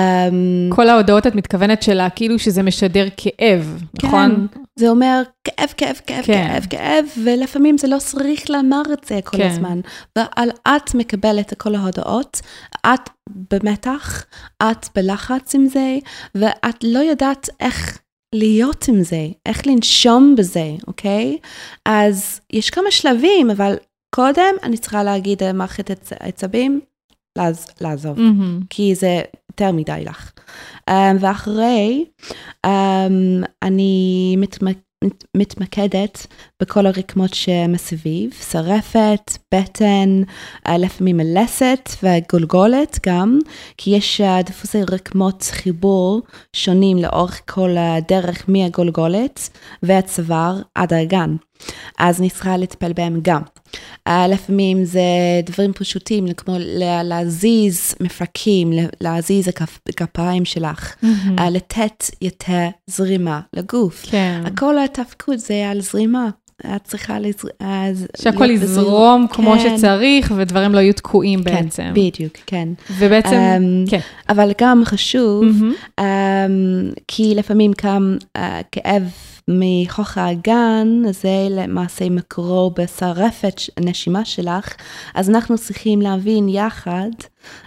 כל ההודעות את מתכוונת שלה, כאילו שזה משדר כאב, כן, נכון? זה אומר כאב, כאב, כאב, כן. כאב, כאב, ולפעמים זה לא צריך לומר את זה כל כן. הזמן. ועל את מקבלת את כל ההודעות, את במתח, את בלחץ עם זה, ואת לא יודעת איך... להיות עם זה, איך לנשום בזה, אוקיי? אז יש כמה שלבים, אבל קודם אני צריכה להגיד למערכת עצבים, לעז, לעזוב, mm-hmm. כי זה יותר מדי לך. Um, ואחרי, um, אני מתמק, מת, מתמקדת בכל הרקמות שמסביב, שרפת, בטן, uh, לפעמים מלסת וגולגולת גם, כי יש uh, דפוסי רקמות חיבור שונים לאורך כל הדרך מהגולגולת והצוואר עד האגן. אז אני צריכה לטפל בהם גם. לפעמים זה דברים פשוטים, כמו להזיז מפרקים, להזיז הכפיים שלך, mm-hmm. לתת יותר זרימה לגוף. כן. כל התפקוד זה על זרימה. את צריכה לז... שהכל יזרום כמו כן. שצריך, ודברים לא יהיו תקועים כן, בעצם. בדיוק, כן. ובעצם, um, כן. אבל גם חשוב, mm-hmm. um, כי לפעמים קם uh, כאב מחוך האגן, זה למעשה מקורו בשרפת הנשימה שלך, אז אנחנו צריכים להבין יחד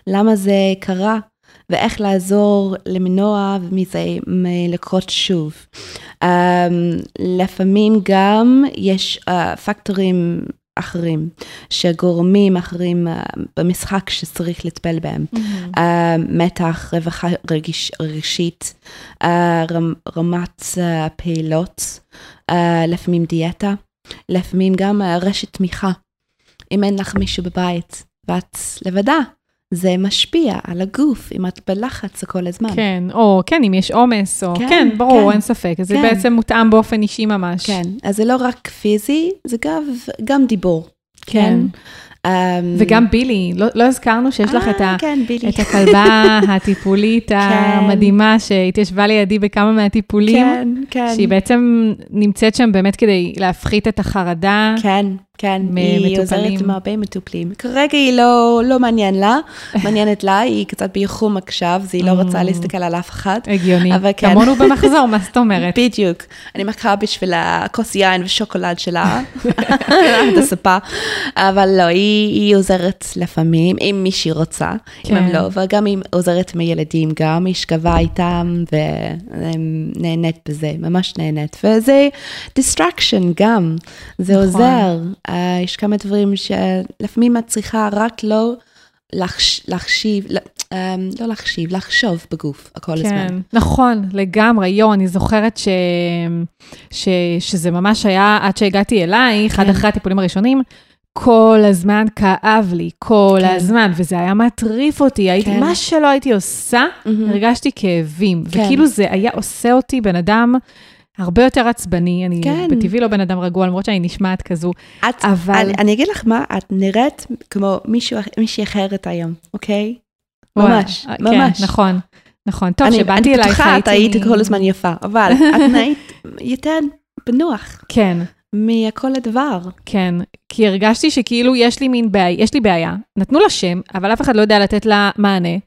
למה זה קרה. ואיך לעזור למנוע מזה לקרות שוב. Um, לפעמים גם יש uh, פקטורים אחרים, שגורמים אחרים uh, במשחק שצריך לטפל בהם. Mm-hmm. מתח, רווחה רגיש, רגשית, רמ, רמת פעילות, לפעמים דיאטה, לפעמים גם רשת תמיכה. אם אין לך מישהו בבית ואת לבדה, זה משפיע על הגוף, אם את בלחץ כל הזמן. כן, או כן, אם יש עומס, או כן, כן ברור, כן, אין ספק. כן. זה בעצם מותאם באופן אישי ממש. כן, אז זה לא רק פיזי, זה גם, גם דיבור. כן. כן. Um, וגם בילי, לא, לא הזכרנו שיש 아, לך את, ה, כן, את הכלבה הטיפולית כן. המדהימה שהתיישבה לידי בכמה מהטיפולים, כן, כן. שהיא בעצם נמצאת שם באמת כדי להפחית את החרדה. כן, כן, היא עוזרת עם הרבה מטופלים. כרגע היא לא, לא מעניין לה, מעניינת לה, היא קצת בייחום עכשיו, אז היא לא רוצה mm. להסתכל על אף אחד. הגיוני, אבל כן. כמונו במחזור, מה זאת אומרת? בדיוק. אני מחכה בשביל הכוס יין ושוקולד שלה, עד הספה, אבל לא, היא, היא עוזרת לפעמים, אם מישהי רוצה, כן. אם הם לא, וגם היא עוזרת מילדים גם, היא שכבה איתם ונהנית בזה, ממש נהנית. וזה distraction גם, זה נכון. עוזר. Uh, יש כמה דברים שלפעמים את צריכה רק לא לחש, לחשיב, um, לא לחשיב, לחשוב בגוף כל כן, הזמן. נכון, לגמרי. יו, אני זוכרת ש, ש, שזה ממש היה, עד שהגעתי אלייך, כן. עד אחרי הטיפולים הראשונים, כל הזמן כאב לי, כל כן. הזמן, וזה היה מטריף אותי. הייתי, כן. מה שלא הייתי עושה, mm-hmm. הרגשתי כאבים. כן. וכאילו זה היה עושה אותי בן אדם הרבה יותר עצבני, אני כן. בטבעי לא בן אדם רגוע, למרות שאני נשמעת כזו, את, אבל... אני, אני אגיד לך מה, את נראית כמו מישהו, מישהי אחרת היום, אוקיי? ממש, וואו, אה, ממש. כן, נכון, נכון. טוב, כשבאתי אלייך הייתי... אני בטוחה, את היית כל הזמן יפה, אבל את נהיית יותר בנוח. כן. מכל הדבר. כן, כי הרגשתי שכאילו יש לי מין בעיה, יש לי בעיה, נתנו לה שם, אבל אף אחד לא יודע לתת לה מענה.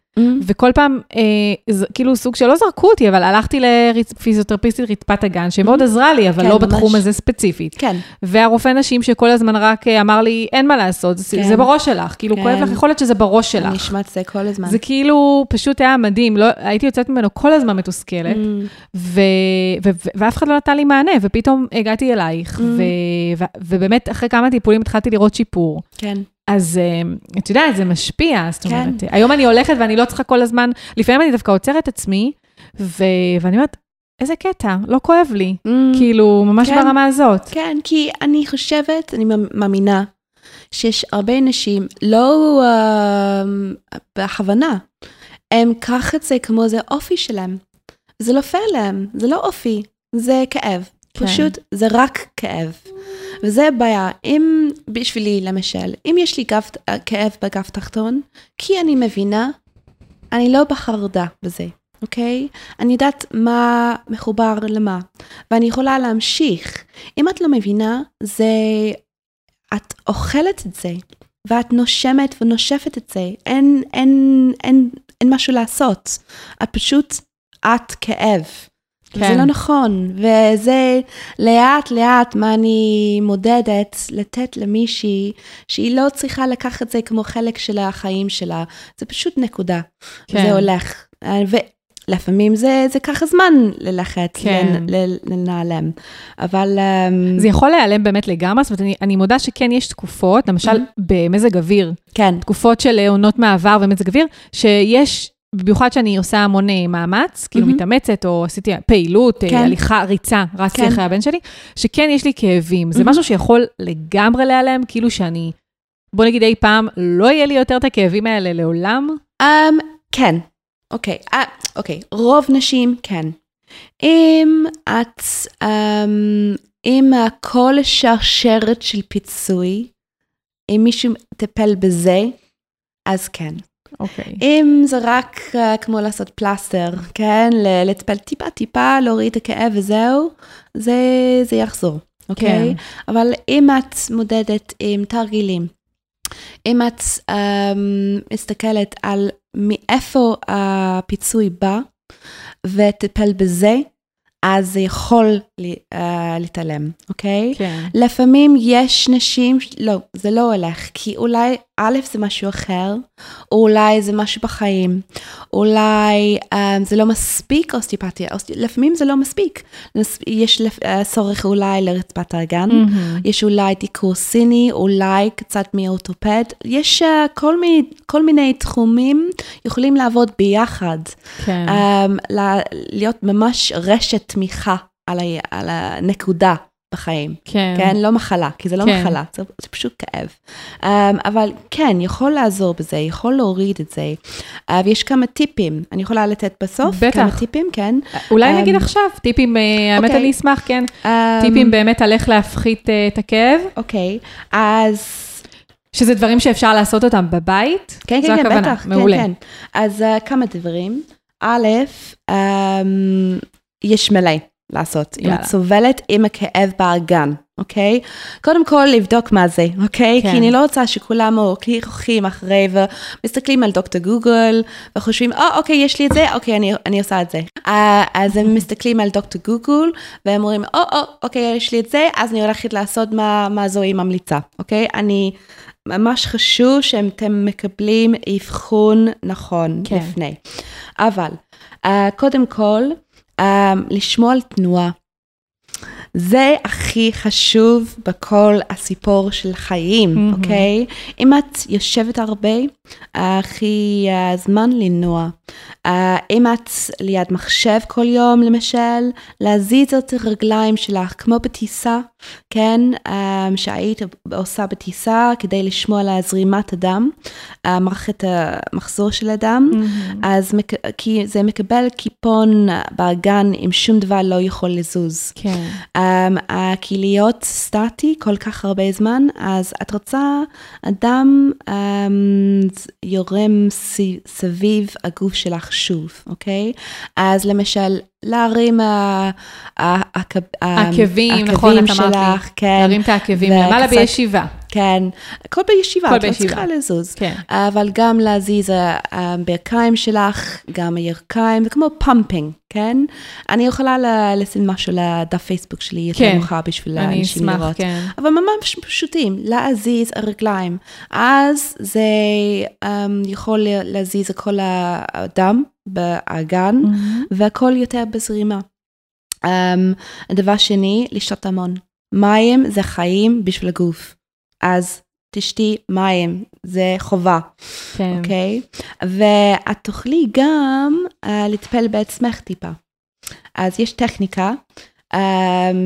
וכל פעם, אה, זה, כאילו סוג שלא זרקו אותי, אבל הלכתי לפיזיותרפיסטית רצפת הגן, שמאוד עזרה לי, אבל כן, לא ממש. בתחום הזה ספציפית. כן, והרופא נשים שכל הזמן רק אה, אמר לי, אין מה לעשות, זה, כן. זה בראש שלך, כאילו כן. כואב לך, יכול להיות שזה בראש אני שלך. נשמעת זה כל הזמן. זה כאילו פשוט היה מדהים, לא, הייתי יוצאת ממנו כל הזמן מתוסכלת, Mm, ו, ו, ו, ואף אחד לא נתן לי מענה, ופתאום הגעתי אלייך, Mm. ו, ו, ובאמת אחרי כמה טיפולים התחלתי לראות שיפור. כן, אז אה, את יודעת, זה משפיע, זאת כן. אומרת, היום אני הולכת ואני לא צריכה כל הזמן, לפעמים אני דווקא עוצרת את עצמי, ו, ואני אומרת, איזה קטע, לא כואב לי, Mm, כאילו, ממש כן. ברמה הזאת. כן, כי אני חושבת, אני מאמינה, שיש הרבה נשים, לא uh, בכוונה, הם קח את זה כמו זה אופי שלהם. זה לא פייר להם, זה לא אופי, זה כאב. כן. פשוט זה רק כאב. וזה הבעיה. אם, בשבילי למשל, אם יש לי גב, כאב בגב תחתון, כי אני מבינה, אני לא בחרדה בזה, אוקיי? אני יודעת מה מחובר למה, ואני יכולה להמשיך. אם את לא מבינה, זה... את אוכלת את זה, ואת נושמת ונושפת את זה. אין, אין, אין, אין משהו לעשות. את פשוט, את כאב. כן. זה לא נכון, וזה לאט לאט מה אני מודדת לתת למישהי שהיא לא צריכה לקחת את זה כמו חלק של החיים שלה, זה פשוט נקודה, כן. זה הולך. ולפעמים זה, זה ככה זמן ללכת, כן. לנעלם, אבל... אמ, זה יכול להיעלם באמת לגמרי, זאת אומרת, אני, אני מודה שכן יש תקופות, למשל Mhm. במזג אוויר, כן, תקופות של עונות מעבר ומזג אוויר, שיש, במיוחד שאני עושה המון אה, מאמץ, כאילו Mhm. מתאמצת, או עשיתי פעילות, אה, כן. הליכה, ריצה, רצתי כן. אחרי הבן שלי, שכן יש לי כאבים. זה Mhm. משהו שיכול לגמרי להיעלם, כאילו שאני, בוא נגיד אי פעם, לא יהיה לי יותר את הכאבים האלה לעולם. um, כן, אוקיי, אה, אוקיי, רוב נשים כן. אם את, um, אם כל שרשרת של פיצוי, אם מישהו מטפל בזה, אז כן. אוקיי. אם זה רק uh, כמו לעשות פלסטר, כן? לטפל טיפה טיפה, להוריד את הכאב וזהו, זה, זה יחזור, אוקיי? כן. אבל אם את מודדת עם תרגילים, אם את um, מסתכלת על מאיפה הפיצוי בא וטפל בזה, אז זה יכול להתעלם, אוקיי? כן. לפעמים יש נשים, לא, זה לא הולך, כי אולי, א', זה משהו אחר, או אולי זה משהו בחיים, אולי um, זה לא מספיק אוסטיופתיה, אוסטי... לפעמים זה לא מספיק. יש לפ... uh, צורך אולי לרצפת האגן, מהמם. יש אולי דיקור סיני, אולי קצת מאורתופד, יש uh, כל, מיני, כל מיני תחומים יכולים לעבוד ביחד. כן. um, ל- להיות ממש רשת תמיכה על, ה- על הנקודה בחיים. כן. כן, לא מחלה, כי זה לא כן. מחלה, זה, זה פשוט כאב. Um, אבל כן, יכול לעזור בזה, יכול להוריד את זה. Uh, ויש כמה טיפים, אני יכולה לתת בסוף בטח. כמה טיפים, כן. אולי אמ, נגיד עכשיו, טיפים, אה, האמת אוקיי. אני אשמח, כן. Um, טיפים באמת על איך להפחית אה, את הכאב, אוקיי, אז שזה דברים שאפשר לעשות אותם בבית. כן, כן, כן. בטח, מעולה. כן, כן. אז uh, כמה דברים. א', um, יש מלא לעשות. אם יאללה. את סובלת עם הכאב באגן, אוקיי? קודם כל, לבדוק מה זה, אוקיי? כן. כי אני לא רוצה שכולם הולכים אחרי ומסתכלים על דוקטור גוגל וחושבים, או, oh, אוקיי, יש לי את זה, אוקיי, אני, אני עושה את זה. Uh, אז הם מסתכלים על דוקטור גוגל והם אומרים, או, oh, oh, אוקיי, יש לי את זה, אז אני הולכת לעשות מה, מה זוהי ממליצה, אוקיי? אני... ממש חשוב שאתם מקבלים אבחון נכון כן. לפני. אבל uh, קודם כל, לשמוע על תנועה. זה הכי חשוב בכל הסיפור של חיים. אוקיי? אם את יושבת הרבה, הכי uh, זמן לנוע. אם את ליד מחשב כל יום, למשל, להזיז את הרגליים שלך, כמו בטיסה, כן? Um, שהיית עושה בטיסה כדי לשמוע על זרימת הדם, מערכת המחזור של הדם. מהמם. אז. כי זה מקבל קיפון באגן אם שום דבר לא יכול לזוז. כן. Um, כי להיות סטטי כל כך הרבה זמן, אז את רוצה אדם um, יורם. סביב הגוף שלך שוב, אוקיי? אז למשל, להרים ה- ה- העקב- עקבים, נכון, את אמרת לי. כן. להרים את העקבים למעלה בישיבה. כן, הכל בישיבה, הכל את לא בישיבה. צריכה לזוז. כן. אבל גם להזיז הברכיים שלך, גם הירכיים, זה כמו pumping, כן? אני יכולה לשים משהו לדף פייסבוק שלי יותר כן. מאוחר בשביל אני אנשים אשמח, לראות. כן. אבל ממש פשוטים, להזיז הרגליים. אז זה um, יכול להזיז את כל הדם באגן, והכל יותר בזרימה. Um, הדבר שני, לשתות המון. מים זה חיים בשביל הגוף. אז תשתי מים, זה חובה, כן. אוקיי? ואת תוכלי גם uh, לטפל בעצמך טיפה. אז יש טכניקה um,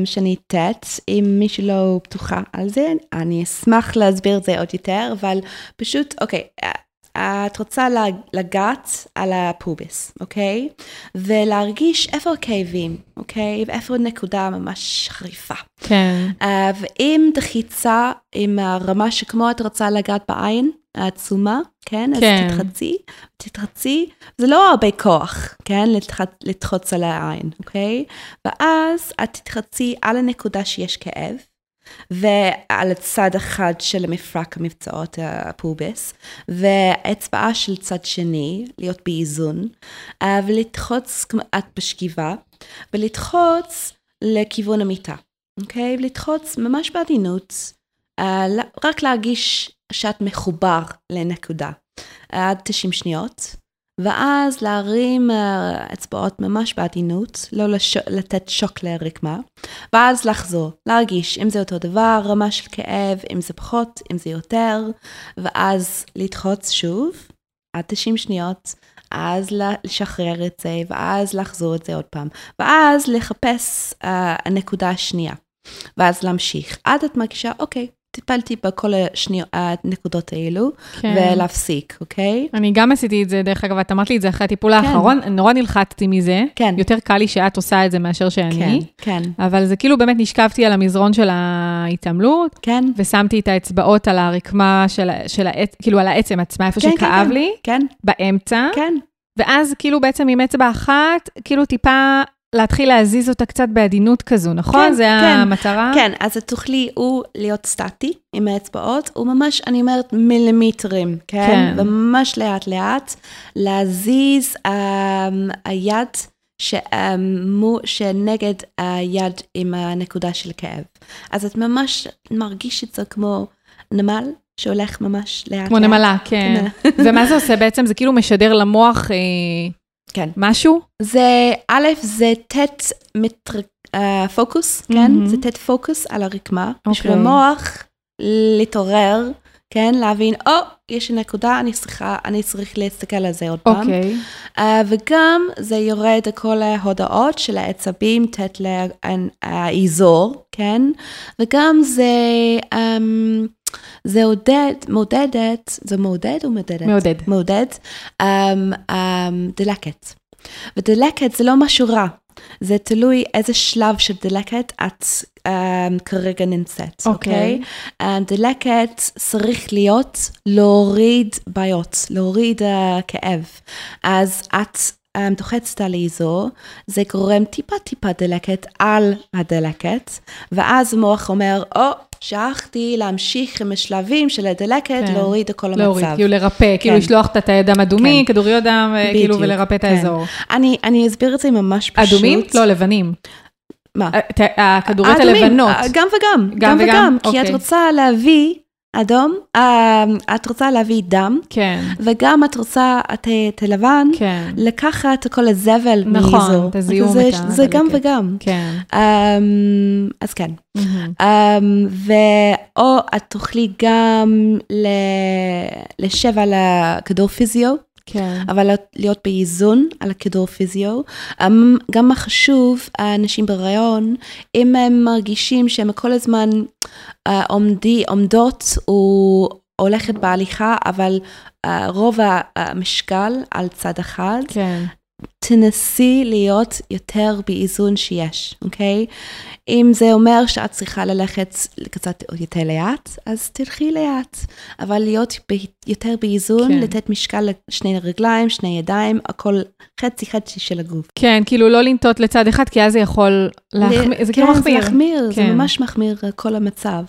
שאני אתת, אם מישהו לא פתוחה על זה, אני אשמח להסביר את זה עוד יותר, אבל פשוט, אוקיי, אה, את רוצה לגעת על הפוביס, אוקיי? ולהרגיש איפה הכאבים, אוקיי? ואיפה נקודה ממש חריפה. כן. Uh, ואם דחיצה עם הרמה שכמו את רוצה לגעת בעין העצומה, כן? כן. אז תתחצי, תתחצי, זה לא הרבה כוח, כן? לתח... לתחוץ על העין, אוקיי? ואז את תתחצי על הנקודה שיש כאב, ועל הצד אחד של המפרק המבצעות הפובס, והאצבעה של צד שני, להיות באיזון, אה, ולדחוץ, את בשכיבה, ולדחוץ לכיוון המיטה, אוקיי? ולדחוץ ממש בעדינות, אה, רק להרגיש שאת מחובר לנקודה, עד 90 שניות. ואז להרים אה, אצבעות ממש בעדינות, לא לש... לתת שוק לרקמה, ואז לחזור, להרגיש אם זה אותו דבר, רמה של כאב, אם זה פחות, אם זה יותר, ואז לדחוץ שוב, עד 90 שניות, אז לשחרר את זה, ואז לחזור את זה עוד פעם, ואז לחפש uh, הנקודה השנייה, ואז להמשיך, עד את מרגישה, אוקיי, טיפלתי בכל הנקודות האלו, כן. ולהפסיק, אוקיי? אני גם עשיתי את זה, דרך אגב, את אמרת לי את זה אחרי הטיפול האחרון, נורא נלחצתי מזה. כן. יותר קל לי שאת עושה את זה מאשר שאני. כן, כן, אבל זה כאילו באמת נשכבתי על המזרון של ההתעמלות, כן. ושמתי את האצבעות על הרקמה של, של העץ, כאילו על העצם עצמה, איפה כן, שכאב כן, לי, כן, באמצע, כן, ואז כאילו בעצם עם אצבע אחת, כאילו טיפה להתחיל להזיז אותה קצת בעדינות כזו, נכון? כן, זה כן. המטרה? כן, אז את תוכלי או להיות סטטי עם האצבעות, או ממש, אני אומרת, מילימטרים, כן? כן. וממש לאט לאט להזיז um, היד ש, um, מו, שנגד היד עם הנקודה של כאב. אז את ממש מרגיש את זה כמו נמל שהולך ממש לאט לאט. כמו נמלה, כן. ומה זה עושה בעצם? זה כאילו משדר למוח אה, כן. משהו? זה, א', זה תת מטר... אה, פוקוס, כן? מהמם. זה תת פוקוס על הרקמה. בשביל אוקיי. המוח להתעורר, כן? להבין, או, יש נקודה, אני צריכה, אני צריך להסתכל על זה עוד פעם. אוקיי. אה, וגם זה יורד כל ההודעות של העצבים, תת לאזור, כן? וגם זה, אמ, זה עודד, מעודדת, זה מעודד או מעודדת? מעודד. מעודד, um, um, דלקת. ודלקת זה לא משהו רע, זה תלוי איזה שלב של דלקת את um, כרגע נמצאת, אוקיי. אוקיי? Okay. Um, דלקת צריך להיות להוריד בעיות, להוריד uh, כאב. אז את um, דוחצת על האזור, זה גורם טיפה טיפה דלקת על הדלקת, ואז המוח אומר, או, שכחתי להמשיך עם השלבים של הדלקת, כן. להוריד את כל להוריד, המצב. כאילו לרפא, כאילו לשלוח את התאי דם אדומים, כן. כדוריות דם, אה, כאילו, בדיוק, ולרפא את כן. האזור. אני, אני אסביר את זה ממש פשוט. אדומים? לא, לבנים. מה? אה, הכדוריות הלבנות. אה, גם וגם, גם גם וגם? וגם, כי את אוקיי. רוצה להביא אדום, אה, את רוצה להביא דם, כן, וגם את רוצה את, את הלבן, כן, לקחת כל הזבל נכון, מאזור. את הזיהום, זה, את זה גם. וגם. כן. אמ, אז כן. מהמם. Um, ואו את תוכלי גם לשב על הכדור פיזיו, כן. אבל להיות באיזון על הכדור פיזיו. Um, גם מה חשוב, האנשים בהיריון, אם הם מרגישים שהם כל הזמן uh, עומדי, עומדות או הולכת בהליכה, אבל uh, רוב המשקל על צד אחד, כן. תנסי להיות יותר באיזון שיש, אוקיי? אם זה אומר שאת צריכה ללכת קצת יותר לאט, אז תלכי לאט. אבל להיות ב- יותר באיזון, כן. כן. לתת משקל לשני רגליים, שני ידיים, הכל חצי חצי של הגוף. כן, כאילו לא לנטות לצד אחד, כי אז זה יכול להחמיר, זה כאילו כן, מחמיר. זה מחמיר, זה כן. ממש מחמיר אה, כל המצב.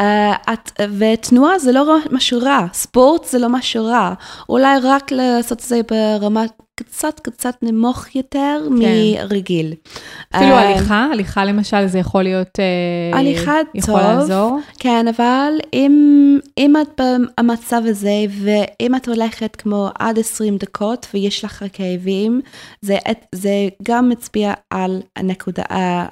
Uh, את, ותנועה זה לא משהו רע, ספורט זה לא משהו רע. אולי רק לעשות את זה ברמה קצת קצת נמוך יותר מרגיל. כן. אפילו אה, הליכה, הליכה למשל, זה יכול להיות... אה, הליכה יכול טוב. לעזור. כן, אבל אם, אם את במצב הזה, ואם את הולכת כמו עד 20 דקות ויש לך כאבים, זה, זה גם מצביע על הנקודה,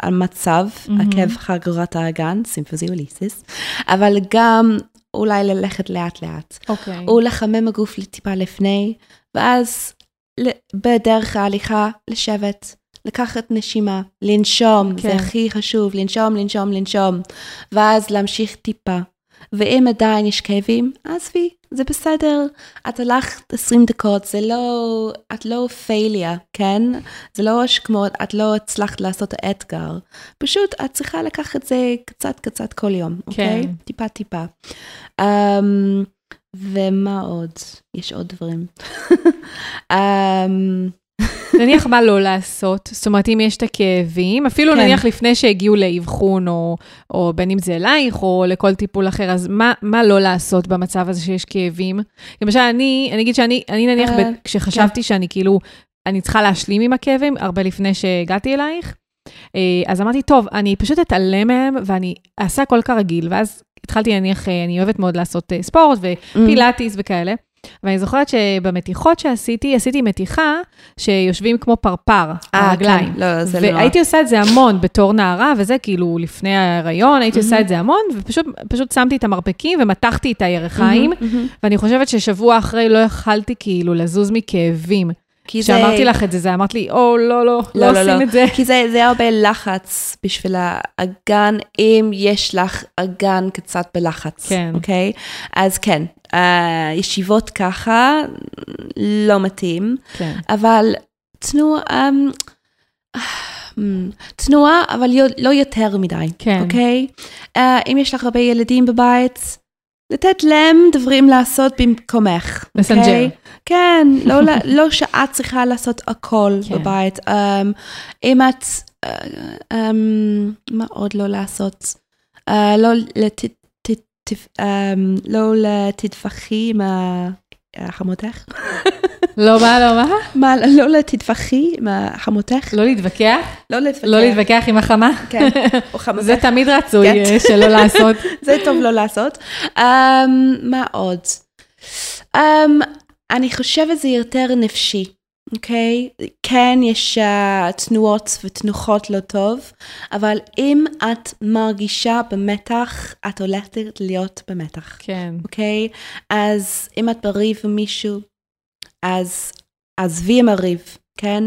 על מצב, מהמם. עקב חגורת האגן, סימפוזיוליסיס, אבל גם אולי ללכת לאט-לאט. אוקיי. או לחמם הגוף טיפה לפני, ואז בדרך ההליכה לשבת, לקחת נשימה, לנשום, כן. זה הכי חשוב, לנשום, לנשום, לנשום, ואז להמשיך טיפה. ואם עדיין יש כאבים, עזבי, זה בסדר. את הלכת 20 דקות, זה לא, את לא פייליה, כן? זה לא כמו, את לא הצלחת לעשות אתגר. פשוט את צריכה לקחת את זה קצת קצת כל יום, אוקיי? כן. טיפה טיפה. Um, ומה עוד? יש עוד דברים. um, נניח מה לא לעשות, זאת אומרת, אם יש את הכאבים, אפילו כן. נניח לפני שהגיעו לאבחון, או, או בין אם זה אלייך, או לכל טיפול אחר, אז מה, מה לא לעשות במצב הזה שיש כאבים? למשל, אני, אני אגיד שאני, אני נניח, אה, ב, כשחשבתי שאני כאילו, אני צריכה להשלים עם הכאבים, הרבה לפני שהגעתי אלייך, אה, אז אמרתי, טוב, אני פשוט אתעלם מהם, ואני אעשה הכל כרגיל, ואז התחלתי, נניח, אה, אני אוהבת מאוד לעשות ספורט, ופילאטיס וכאלה. ואני זוכרת שבמתיחות שעשיתי, עשיתי מתיחה שיושבים כמו פרפר, אה, הרגליים. כן, לא, זה לא. והייתי עושה את זה המון בתור נערה, וזה כאילו לפני ההיריון, הייתי עושה את זה המון, ופשוט פשוט שמתי את המרפקים ומתחתי את הירכיים, מהמם. ואני חושבת ששבוע אחרי לא יכלתי כאילו לזוז מכאבים. כי זה- כשאמרתי לך את זה, זה אמרת לי, או, לא, לא, לא עושים את זה. כי זה, זה הרבה לחץ בשביל האגן, אם יש לך אגן קצת בלחץ, כן. אוקיי? אז כן, אה, ישיבות ככה לא מתאים, כן. אבל תנועה, אמ, אמ, תנועה, אבל לא יותר מדי, כן. אוקיי? אה, אם יש לך הרבה ילדים בבית, לתת להם דברים לעשות במקומך, לסנג'ר. אוקיי? כן, לא, לא שאת צריכה לעשות הכל כן. בבית. Um, אם את, uh, um, מה עוד לא לעשות? Uh, לא, לת, ת, ת, um, לא תטבחי עם ה- חמותך? לא מה, לא מה? מה, לא לתטבחי עם חמותך? לא להתווכח? לא להתווכח. לא להתווכח עם החמה? כן, או חמותך. זה תמיד רצוי כן. אה, שלא לעשות. זה טוב לא לעשות. Um, מה עוד? Um, אני חושבת זה יותר נפשי, אוקיי? כן, יש uh, תנועות ותנוחות לא טוב, אבל אם את מרגישה במתח, את הולכת להיות במתח, כן. אוקיי? אז אם את בריב עם מישהו, אז עזבי עם הריב, כן?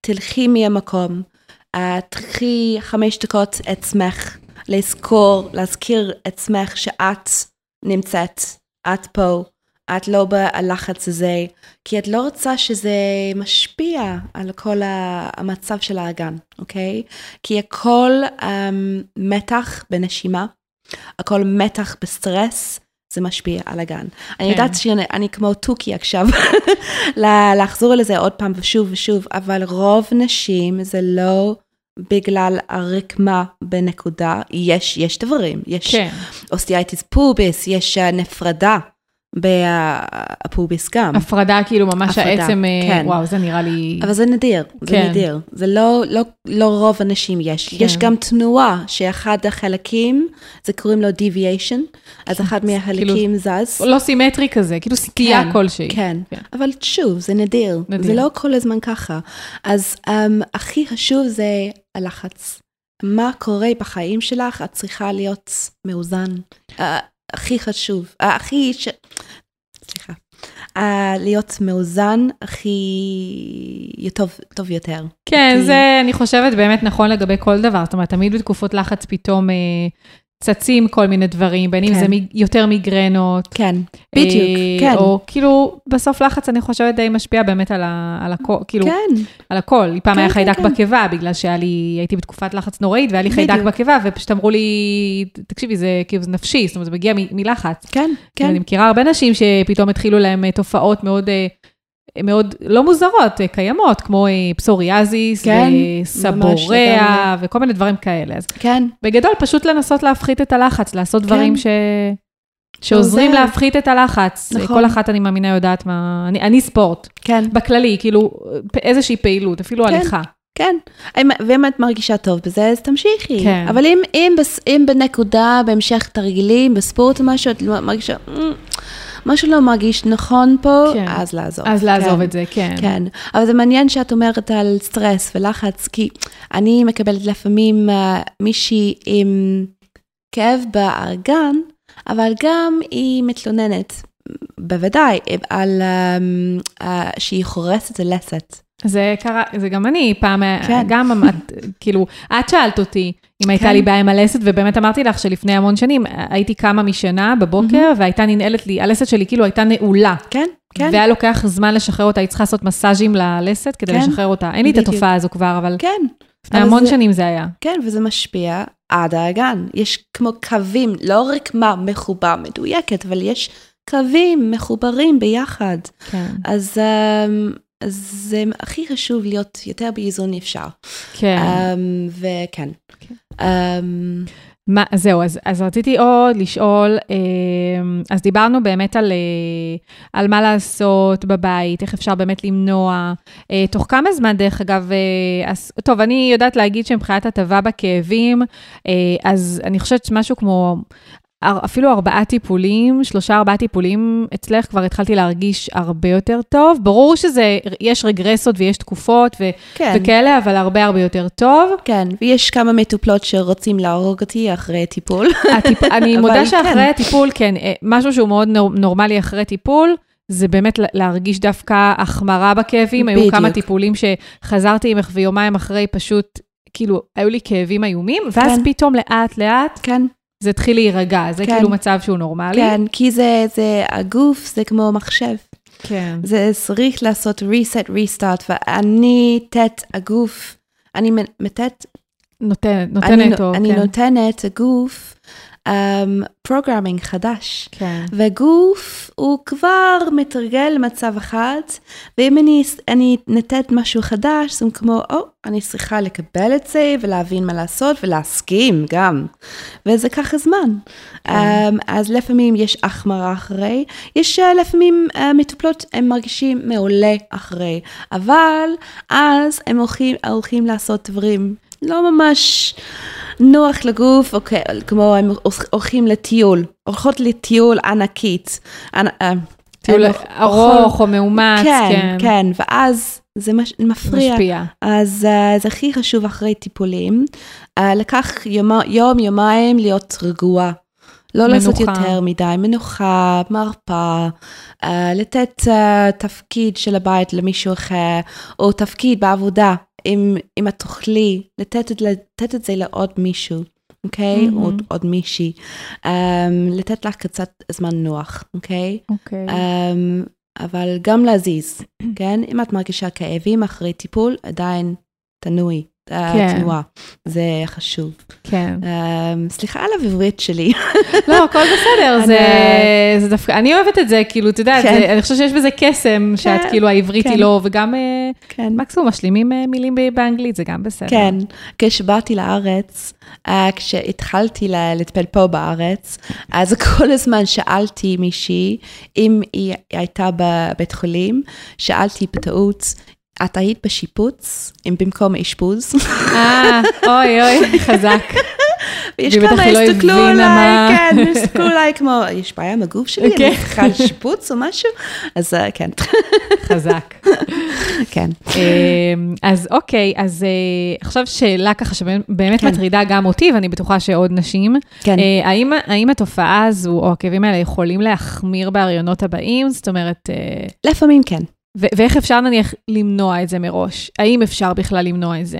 תלכי מהמקום. Uh, תלכי חמש דקות עצמך, לזכור, להזכיר עצמך שאת נמצאת, את פה, את לא בלחץ הזה, כי את לא רוצה שזה משפיע על כל המצב של האגן, אוקיי? כי הכל um, מתח בנשימה, הכל מתח בסטרס, זה משפיע על הגן. אני כן. יודעת שאני אני כמו תוכי עכשיו, לחזור לזה עוד פעם ושוב ושוב, אבל רוב נשים זה לא בגלל הרקמה בנקודה, יש, יש דברים, יש כן. אוסטיאטיס פוביס, יש אה, נפרדה בפוביס גם. הפרדה, כאילו ממש הפרדה, העצם, אה, כן. וואו, זה נראה לי... אבל זה נדיר, זה כן. נדיר. זה לא, לא, לא רוב הנשים יש. כן. יש גם תנועה שאחד החלקים, זה קוראים לו deviation, אז אחד מהחלקים זז. לא סימטרי כזה, כאילו סטייה כן, כלשהי. כן, כן. אבל שוב, זה נדיר. נדיר. זה לא כל הזמן ככה. אז um, הכי חשוב זה הלחץ. מה קורה בחיים שלך, את צריכה להיות מאוזן. Uh, הכי חשוב, uh, הכי... ש... סליחה. Uh, להיות מאוזן הכי טוב, טוב יותר. כן, כי- זה, אני חושבת, באמת נכון לגבי כל דבר. זאת אומרת, תמיד בתקופות לחץ פתאום אה, צצים כל מיני דברים, בין אם כן. זה יותר מיגרנות. כן, בדיוק, אה, כן. או כאילו, בסוף לחץ, אני חושבת, די משפיע באמת על, ה, על הכל, כאילו, כן, על הכל. פעם כן, היה כן, חיידק כן. בקיבה, בגלל שהיה לי, הייתי בתקופת לחץ נוראית, והיה לי חיידק. בקיבה, ופשוט אמרו לי, תקשיבי, זה כאילו, זה נפשי, זאת אומרת, זה מגיע מ- מלחץ. כן, כן. אני מכירה הרבה נשים שפתאום התחילו להם אה, תופעות מאוד, אה, מאוד לא מוזרות, אה, קיימות, כמו אה, פסוריאזיס, כן, ממש וסבוריה, וכל מיני דברים כאלה. אז כן, בגדול, פשוט לנסות להפחית את הלחץ, לעשות דברים ש... שעוזרים שעוזר. להפחית את הלחץ. נכון. כל אחת, אני מאמינה, יודעת מה... אני, אני ספורט, כן, בכללי, כאילו, איזושהי פעילות, אפילו כן. הליכה. כן. אם- ואם את מרגישה טוב בזה, אז תמשיכי. כן. אבל אם, אם, אם בנקודה, בהמשך תרגילים, בספורט או משהו, את לא מרגישה, "מ, משהו לא מרגיש נכון פה, כן. אז לעזוב. אז לעזוב כן. את זה, כן. כן, אבל זה מעניין שאת אומרת על סטרס ולחץ, כי אני מקבלת לפעמים uh, מישהי עם כאב בארגן, אבל גם היא מתלוננת, בוודאי, על um, uh, שהיא חורסת הלסת. זה קרה, זה גם אני, פעם, כן. גם את, כאילו, את שאלת אותי אם הייתה כן. לי בעיה עם הלסת, ובאמת אמרתי לך שלפני המון שנים, הייתי קמה משינה בבוקר, והייתה ננעלת לי, הלסת שלי כאילו הייתה נעולה. כן, כן, והיה לוקח זמן לשחרר אותה, הייתי צריכה לעשות מסאז'ים ללסת כדי כן. לשחרר אותה. אין לי את בדיוק. התופעה הזו כבר, אבל כן. לפני המון זה- שנים זה היה. כן, וזה משפיע עד האגן. יש כמו קווים, לא רק מה מחובר מדויקת, אבל יש קווים מחוברים ביחד. כן. אז, um, אז זה הכי חשוב להיות יותר באיזון אפשר. כן. Um, וכן. כן. Um, מה, זהו, אז, אז רציתי עוד לשאול, אה, אז דיברנו באמת על, אה, על מה לעשות בבית, איך אפשר באמת למנוע, אה, תוך כמה זמן, דרך אגב, אה, אז, טוב, אני יודעת להגיד שמבחינת הטבה בכאבים, אז אני חושבת שמשהו כמו... אפילו ארבעה טיפולים, שלושה ארבעה טיפולים, אצלך כבר התחלתי להרגיש הרבה יותר טוב. ברור שזה, יש רגרסות ויש תקופות ו- כן, וכאלה, אבל הרבה הרבה יותר טוב. כן, ויש כמה מטופלות שרוצים להרוג אותי אחרי טיפול. הטיפ... אני מודה כן. שאחרי הטיפול, כן, אה, משהו שהוא מאוד נור- נורמלי אחרי טיפול, זה באמת לה- להרגיש דווקא החמרה בכאבים. היו בדיוק. כמה טיפולים שחזרתי ממך ויומיים אחרי פשוט, כאילו, היו לי כאבים איומים, ואז כן. פתאום לאט לאט כן, זה התחיל להירגע, זה כן. כאילו מצב שהוא נורמלי. כן, כי זה, זה, הגוף זה כמו מחשב. כן. זה צריך לעשות reset, restart, ואני תת הגוף, אני מתת, נותנת, אני, נותנת או, אני כן. נותנת הגוף programming חדש. כן. וגוף הוא כבר מתרגל למצב אחד, ואם אני, אני נתת משהו חדש, זה כמו, או, אני צריכה לקבל את זה ולהבין מה לעשות ולהסכים גם. וזה לוקח זמן. כן. Um, אז לפעמים יש החמרה אחרי, יש uh, לפעמים uh, מטופלות, הם מרגישים מעולה אחרי, אבל אז הם הולכים, הולכים לעשות דברים לא ממש נוח לגוף, אוקיי, כמו הם הולכים לטיול, הולכות לטיול ענקית. ענ- אה, טיול ארוך או מאומץ, כן, כן. כן, ואז זה מש, מפריע. משפיע. אז uh, זה הכי חשוב אחרי טיפולים, uh, לקח יום, יום, יומיים להיות רגועה. לא מנוחה. לעשות יותר מדי, מנוחה, מרפא, uh, לתת uh, תפקיד של הבית למישהו אחר, או תפקיד בעבודה, אם, אם את תוכלי, לתת, לתת את זה לעוד מישהו, אוקיי? מהמם. עוד, עוד מישהי. Um, לתת לך קצת זמן נוח, אוקיי? אוקיי. Um, אבל גם להזיז, כן? אם את מרגישה כאבים אחרי טיפול, עדיין תנועי, אה, כן. תנועה. זה חשוב. כן. Um, סליחה על העברית שלי. לא, הכל בסדר, זה, דווקא, אני אוהבת את זה, כאילו, אתה יודע, כן. אני חושבת שיש בזה קסם, שאת כאילו העברית כן. היא לא, וגם אה, כן. מקסימום משלימים אה, מילים באנגלית, זה גם בסדר. כן, כשבאתי לארץ, uh, כשהתחלתי לטפל פה בארץ, אז כל הזמן שאלתי מישהי, אם היא הייתה בבית חולים, שאלתי בטעות, את היית בשיפוץ, אם במקום אשפוז? אה, אוי אוי, חזק. ויש כמה לא הסתכלו עליי, כן, הסתכלו עליי כמו, יש בעיה עם הגוף שלי, כן. אני צריכה שיפוץ או משהו? אז אה, כן, חזק. כן. אמ, אז אוקיי, אז אה, עכשיו שאלה ככה שבאמת כן. מטרידה גם אותי, ואני בטוחה שעוד נשים. כן. אה, האם, התופעה הזו, או הכאבים האלה, יכולים להחמיר בהריונות הבאים? זאת אומרת, לפעמים כן. ואיך אפשר נניח למנוע את זה מראש? האם אפשר בכלל למנוע את זה?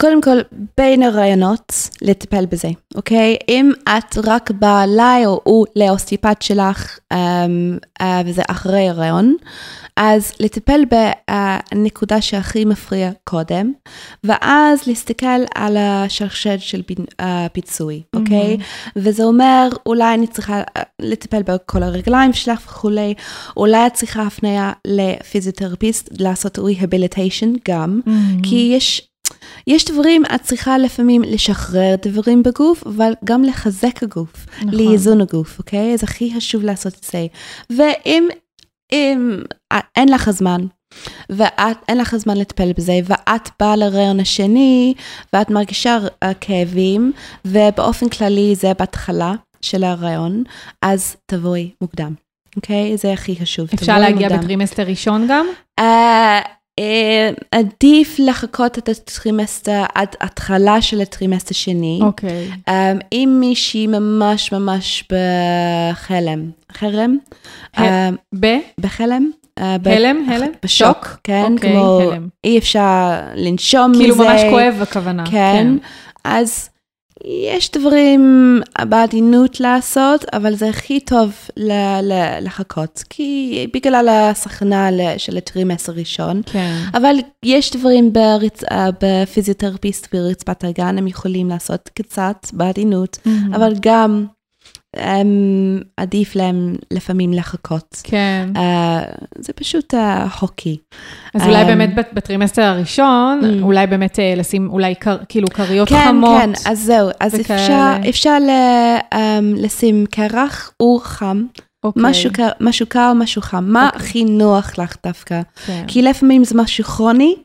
קודם כל, בין הרעיונות, לטפל בזה, אוקיי? אם את רק באה אליי או הוא לאוסטיפט שלך, אמ, אה, וזה אחרי הרעיון, אז לטפל בנקודה שהכי מפריע קודם, ואז להסתכל על השרשרת של הפיצוי, אוקיי? Mm-hmm. וזה אומר, אולי אני צריכה אה, לטפל בכל הרגליים שלך וכולי, אולי את צריכה הפניה לפיזיותרפיסט, לעשות ריהביליטיישן גם, mm-hmm. כי יש... יש דברים, את צריכה לפעמים לשחרר דברים בגוף, אבל גם לחזק הגוף, נכון. לאיזון הגוף, אוקיי? אז הכי חשוב לעשות את זה. ואם אם אין לך זמן, ואין לך זמן לטפל בזה, ואת באה להריון השני, ואת מרגישה כאבים, ובאופן כללי זה בהתחלה של ההריון, אז תבואי מוקדם, אוקיי? זה הכי חשוב. אפשר להגיע מוקדם. בטרימסטר ראשון גם? Uh, עדיף לחכות את הטרימסטר עד התחלה של הטרימסטר שני. אוקיי. Okay. Um, אם מישהי ממש ממש בחירום, חירום? ה- uh, ב? בחלם? הלם? הלם? בשוק, כן, okay, כמו. אי אפשר לנשום כאילו מזה. כאילו ממש כואב הכוונה. כן, כן. אז יש דברים בעדינות לעשות, אבל זה הכי טוב לחכות, כי בגלל הסכנה של הטרימס הראשון. כן. אבל יש דברים ברצ... בפיזיותרפיסט ברצפת הגן, הם יכולים לעשות קצת בעדינות, mm-hmm. אבל גם עדיף להם לפעמים לחכות. כן. Uh, זה פשוט החוקים. אז אולי um, באמת בטרימסטר הראשון, um, אולי באמת uh, לשים אולי קר, כאילו כריות כן, חמות. כן, כן, אז זהו, אז אפשר, אפשר ל, um, לשים קרח או חם. Okay. אוקיי. משהו, משהו קר, משהו חם. מה okay. אוקיי. הכי נוח לך דווקא? כן. כי לפעמים זה משהו כרוני,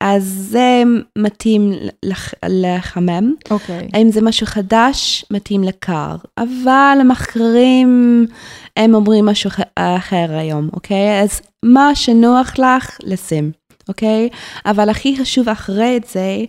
אז זה מתאים לח, לחמם. אוקיי. Okay. אם זה משהו חדש, מתאים לקר. אבל המחקרים, הם אומרים משהו אחר היום, אוקיי? אז מה שנוח לך, לשים. אוקיי? Okay? אבל הכי חשוב אחרי את זה,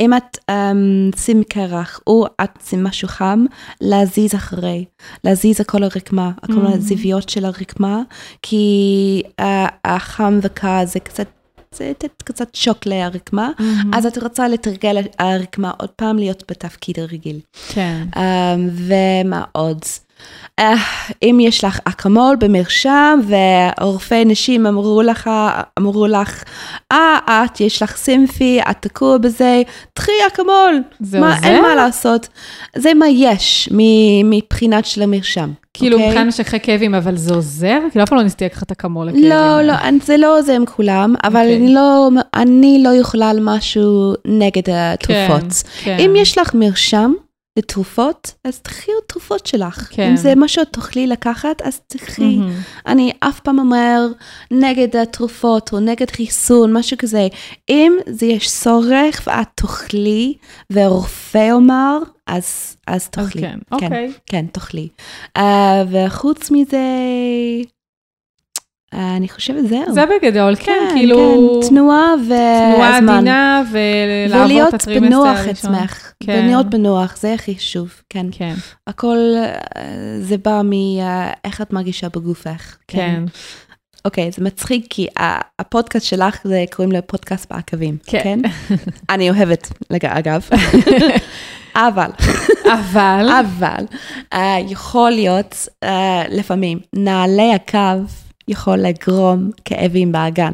אם את um, שים קרח או את שים משהו חם, להזיז אחרי. להזיז הכל הרקמה, כל mm-hmm. הזיוויות של הרקמה, כי uh, החם וקר זה קצת זה לתת קצת שוק לרקמה, mm-hmm. אז את רוצה לתרגל הרקמה עוד פעם להיות בתפקיד הרגיל. כן. Um, ומה עוד? Uh, אם יש לך אקמול במרשם ורופאי נשים אמרו לך, אמרו לך, אה, את, יש לך סימפי, את תקוע בזה, תחי אקמול. זה מה, עוזר? אין מה לעשות. זה מה יש מבחינת של המרשם. כאילו, אוקיי? מבחינת משככי כאבים, אבל זה עוזר? כאילו, אף פעם לא ניסיתי לקחת את אקמול לכאבים. לא, לא, זה לא עוזר עם כולם, אבל okay. אני, לא, אני לא יכולה על משהו נגד התרופות. כן, כן. אם יש לך מרשם, לתרופות, אז תחי עוד תרופות שלך. כן. אם זה מה שאת תוכלי לקחת, אז תחי. Mm-hmm. אני אף פעם אומר נגד התרופות או נגד חיסון, משהו כזה. אם זה יש צורך ואת תאכלי, והרופא אומר, אז, אז תאכלי. אז כן, אוקיי. כן, כן, תאכלי. Uh, וחוץ מזה... אני חושבת זהו. זה בגדול, כן, כן כאילו... כן, תנועה והזמן. תנועה עדינה ולעבור את הטרימסטר הראשון. ולהיות בנוח עצמך. כן. ולהיות בנוח, זה הכי חשוב, כן. כן. הכל, זה בא מאיך את מרגישה בגופך. כן. כן. אוקיי, זה מצחיק, כי הפודקאסט שלך, זה קוראים לו פודקאסט בעקבים, כן? כן? אני אוהבת, אגב. אבל, אבל, אבל, uh, יכול להיות uh, לפעמים נעלי עקב יכול לגרום כאבים באגן.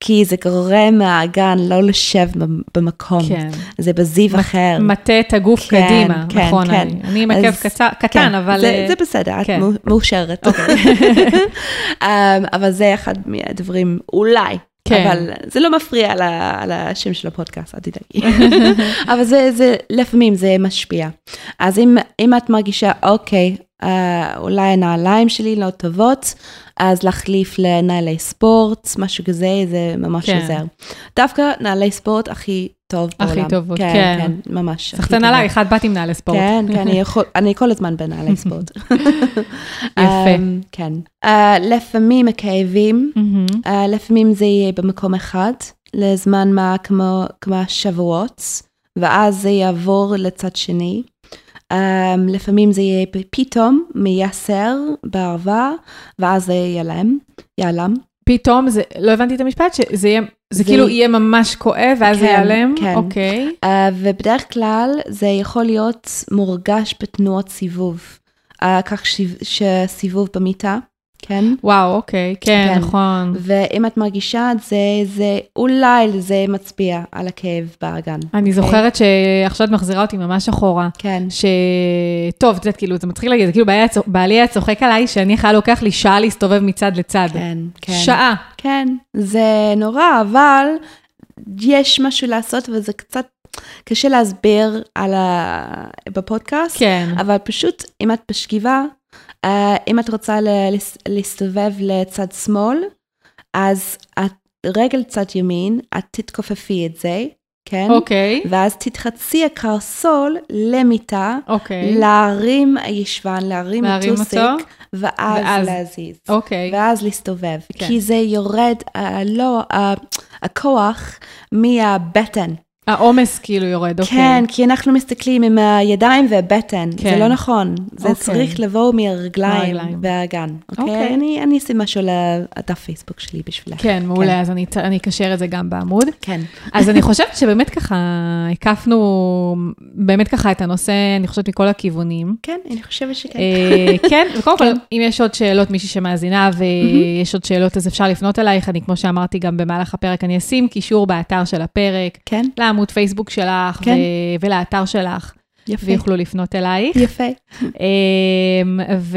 כי זה גורם מהאגן לא לשב במקום. כן. זה בזיו אחר. מטה את הגוף כן, קדימה, כן, נכון. כן. אני, אני עם עקב קצר, קטן, כן, אבל... זה, אה, זה בסדר, כן. את מאושרת. um, אבל זה אחד מהדברים, אולי. כן. אבל זה לא מפריע על, על השם של הפודקאסט, אל תדאגי. אבל זה, זה, לפעמים זה משפיע. אז אם, אם את מרגישה, אוקיי, אה, אולי הנעליים שלי לא טובות, אז להחליף לנעלי ספורט, משהו כזה, זה ממש כן. עוזר. דווקא נעלי ספורט הכי טוב הכי בעולם. הכי טובות, כן. כן, כן, ממש. סחטן עליי, אחת באתי עם נעלי ספורט. כן, כן, אני, יכול, אני כל הזמן בנעלי ספורט. יפה. um, כן. Uh, לפעמים הכאבים, mm-hmm. uh, לפעמים זה יהיה במקום אחד, לזמן מה כמו, כמו שבועות, ואז זה יעבור לצד שני. Um, לפעמים זה יהיה פתאום מייסר בערבה, ואז זה ייעלם, ייעלם. פתאום, זה, לא הבנתי את המשפט, שזה יהיה, זה כאילו יהיה ממש כואב ואז זה כן, ייעלם? כן. אוקיי. Uh, ובדרך כלל זה יכול להיות מורגש בתנועות סיבוב. Uh, כך שסיבוב במיטה, כן? וואו, אוקיי, כן, כן. נכון. ואם את מרגישה את זה, זה אולי זה מצביע על הכאב באגן. אני אוקיי? זוכרת שעכשיו את מחזירה אותי ממש אחורה. כן. ש... טוב, את יודעת, כאילו, זה מצחיק להגיד, זה כאילו בעלי היה צוח- בעלי היה צוחק עליי שאני היה לוקח לי שעה להסתובב מצד לצד. כן, כן. שעה. כן, זה נורא, אבל יש משהו לעשות וזה קצת קשה להסביר על ה... בפודקאסט, כן. אבל פשוט אם את בשכיבה, אה, אם את רוצה להסתובב לצד שמאל, אז את רגל צד ימין, את תתכופפי את זה, כן? אוקיי, ואז תתחצי הקרסול למיטה, אוקיי, להרים הישבן, להרים הטוסיק, ואז, ואז- להזיז. אוקיי. ואז להסתובב, כן. כי זה יורד, אה, לא, אה, הכוח מהבטן. העומס כאילו יורד, אוקיי. כן, כי אנחנו מסתכלים עם הידיים והבטן, כן. זה לא נכון. זה אוקיי. צריך לבוא מהרגליים. והאגן, אוקיי. אוקיי? אני אני אשים משהו לדף פייסבוק שלי בשבילך. כן, מעולה, אז אני- אני אקשר את זה גם בעמוד. כן. אז אני חושבת שבאמת ככה הקפנו באמת ככה את הנושא, אני חושבת מכל הכיוונים. כן, אני חושבת שכן. אה, כן, וקודם כל, אם יש עוד שאלות, מישהי שמאזינה ויש עוד שאלות, אז אפשר לפנות אלייך. אני, כמו שאמרתי גם במהלך הפרק, אני אשים קישור באתר של הפרק, כן, לעמוד פייסבוק שלך כן. ו- ולאתר שלך, יפה. ויוכלו לפנות אלייך. יפה. ו-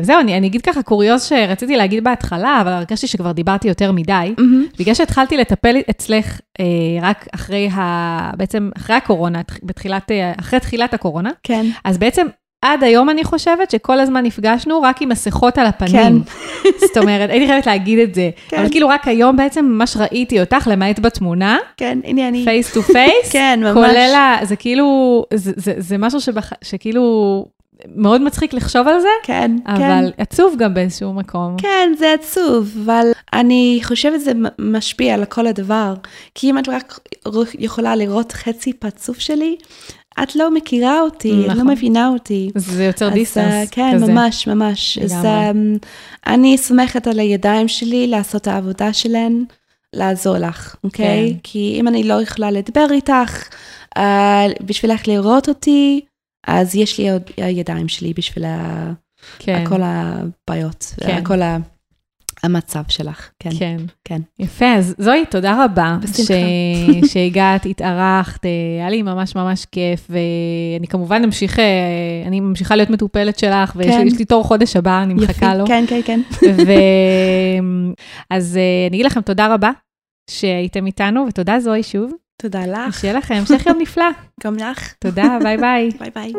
וזהו, אני, אני אגיד ככה קוריוז שרציתי להגיד בהתחלה, אבל הרגשתי שכבר דיברתי יותר מדי. מהמם. בגלל שהתחלתי לטפל אצלך אה, רק אחרי ה... בעצם אחרי הקורונה, בתחילת, אה, אחרי תחילת הקורונה, כן. אז בעצם עד היום אני חושבת שכל הזמן נפגשנו רק עם מסכות על הפנים. כן. זאת אומרת, הייתי חייבת להגיד את זה. כן. אבל כאילו רק היום בעצם ממש ראיתי אותך, למעט בתמונה, כן, הנה אני. face to face. כן, ממש. כולל, ה- זה כאילו, זה, זה, זה משהו שבח, שכאילו מאוד מצחיק לחשוב על זה, כן, כן. אבל עצוב גם באיזשהו מקום. כן, זה עצוב, אבל אני חושבת שזה משפיע על כל הדבר. כי אם את רק יכולה לראות חצי פרצוף שלי, את לא מכירה אותי, את נכון. לא מבינה אותי. זה יוצר דיסטנס אה, כן, כזה. ממש, ממש. אז לגמרי. אמ, אני סומכת על הידיים שלי לעשות את העבודה שלהן, לעזור לך, אוקיי? כן. כי אם אני לא יכולה לדבר איתך, אה, בשבילך לראות אותי, אז יש לי עוד הידיים שלי בשביל כן, כל הבעיות, כן. כל ה- המצב שלך, כן. כן. כן. יפה, אז זוהי, תודה רבה. בשמחה. ש... שהגעת, התארחת, אה, היה לי ממש ממש כיף, ואני כמובן אמשיך, אה, אני ממשיכה להיות מטופלת שלך, ויש כן. לי- תור חודש הבא, אני מחכה לו. כן, כן, כן. ו... אז אה, אני אגיד לכם תודה רבה שהייתם איתנו, ותודה זואי שוב, תודה לך, ושיהיה לכם המשך יום נפלא. גם לך. תודה, ביי ביי. ביי ביי.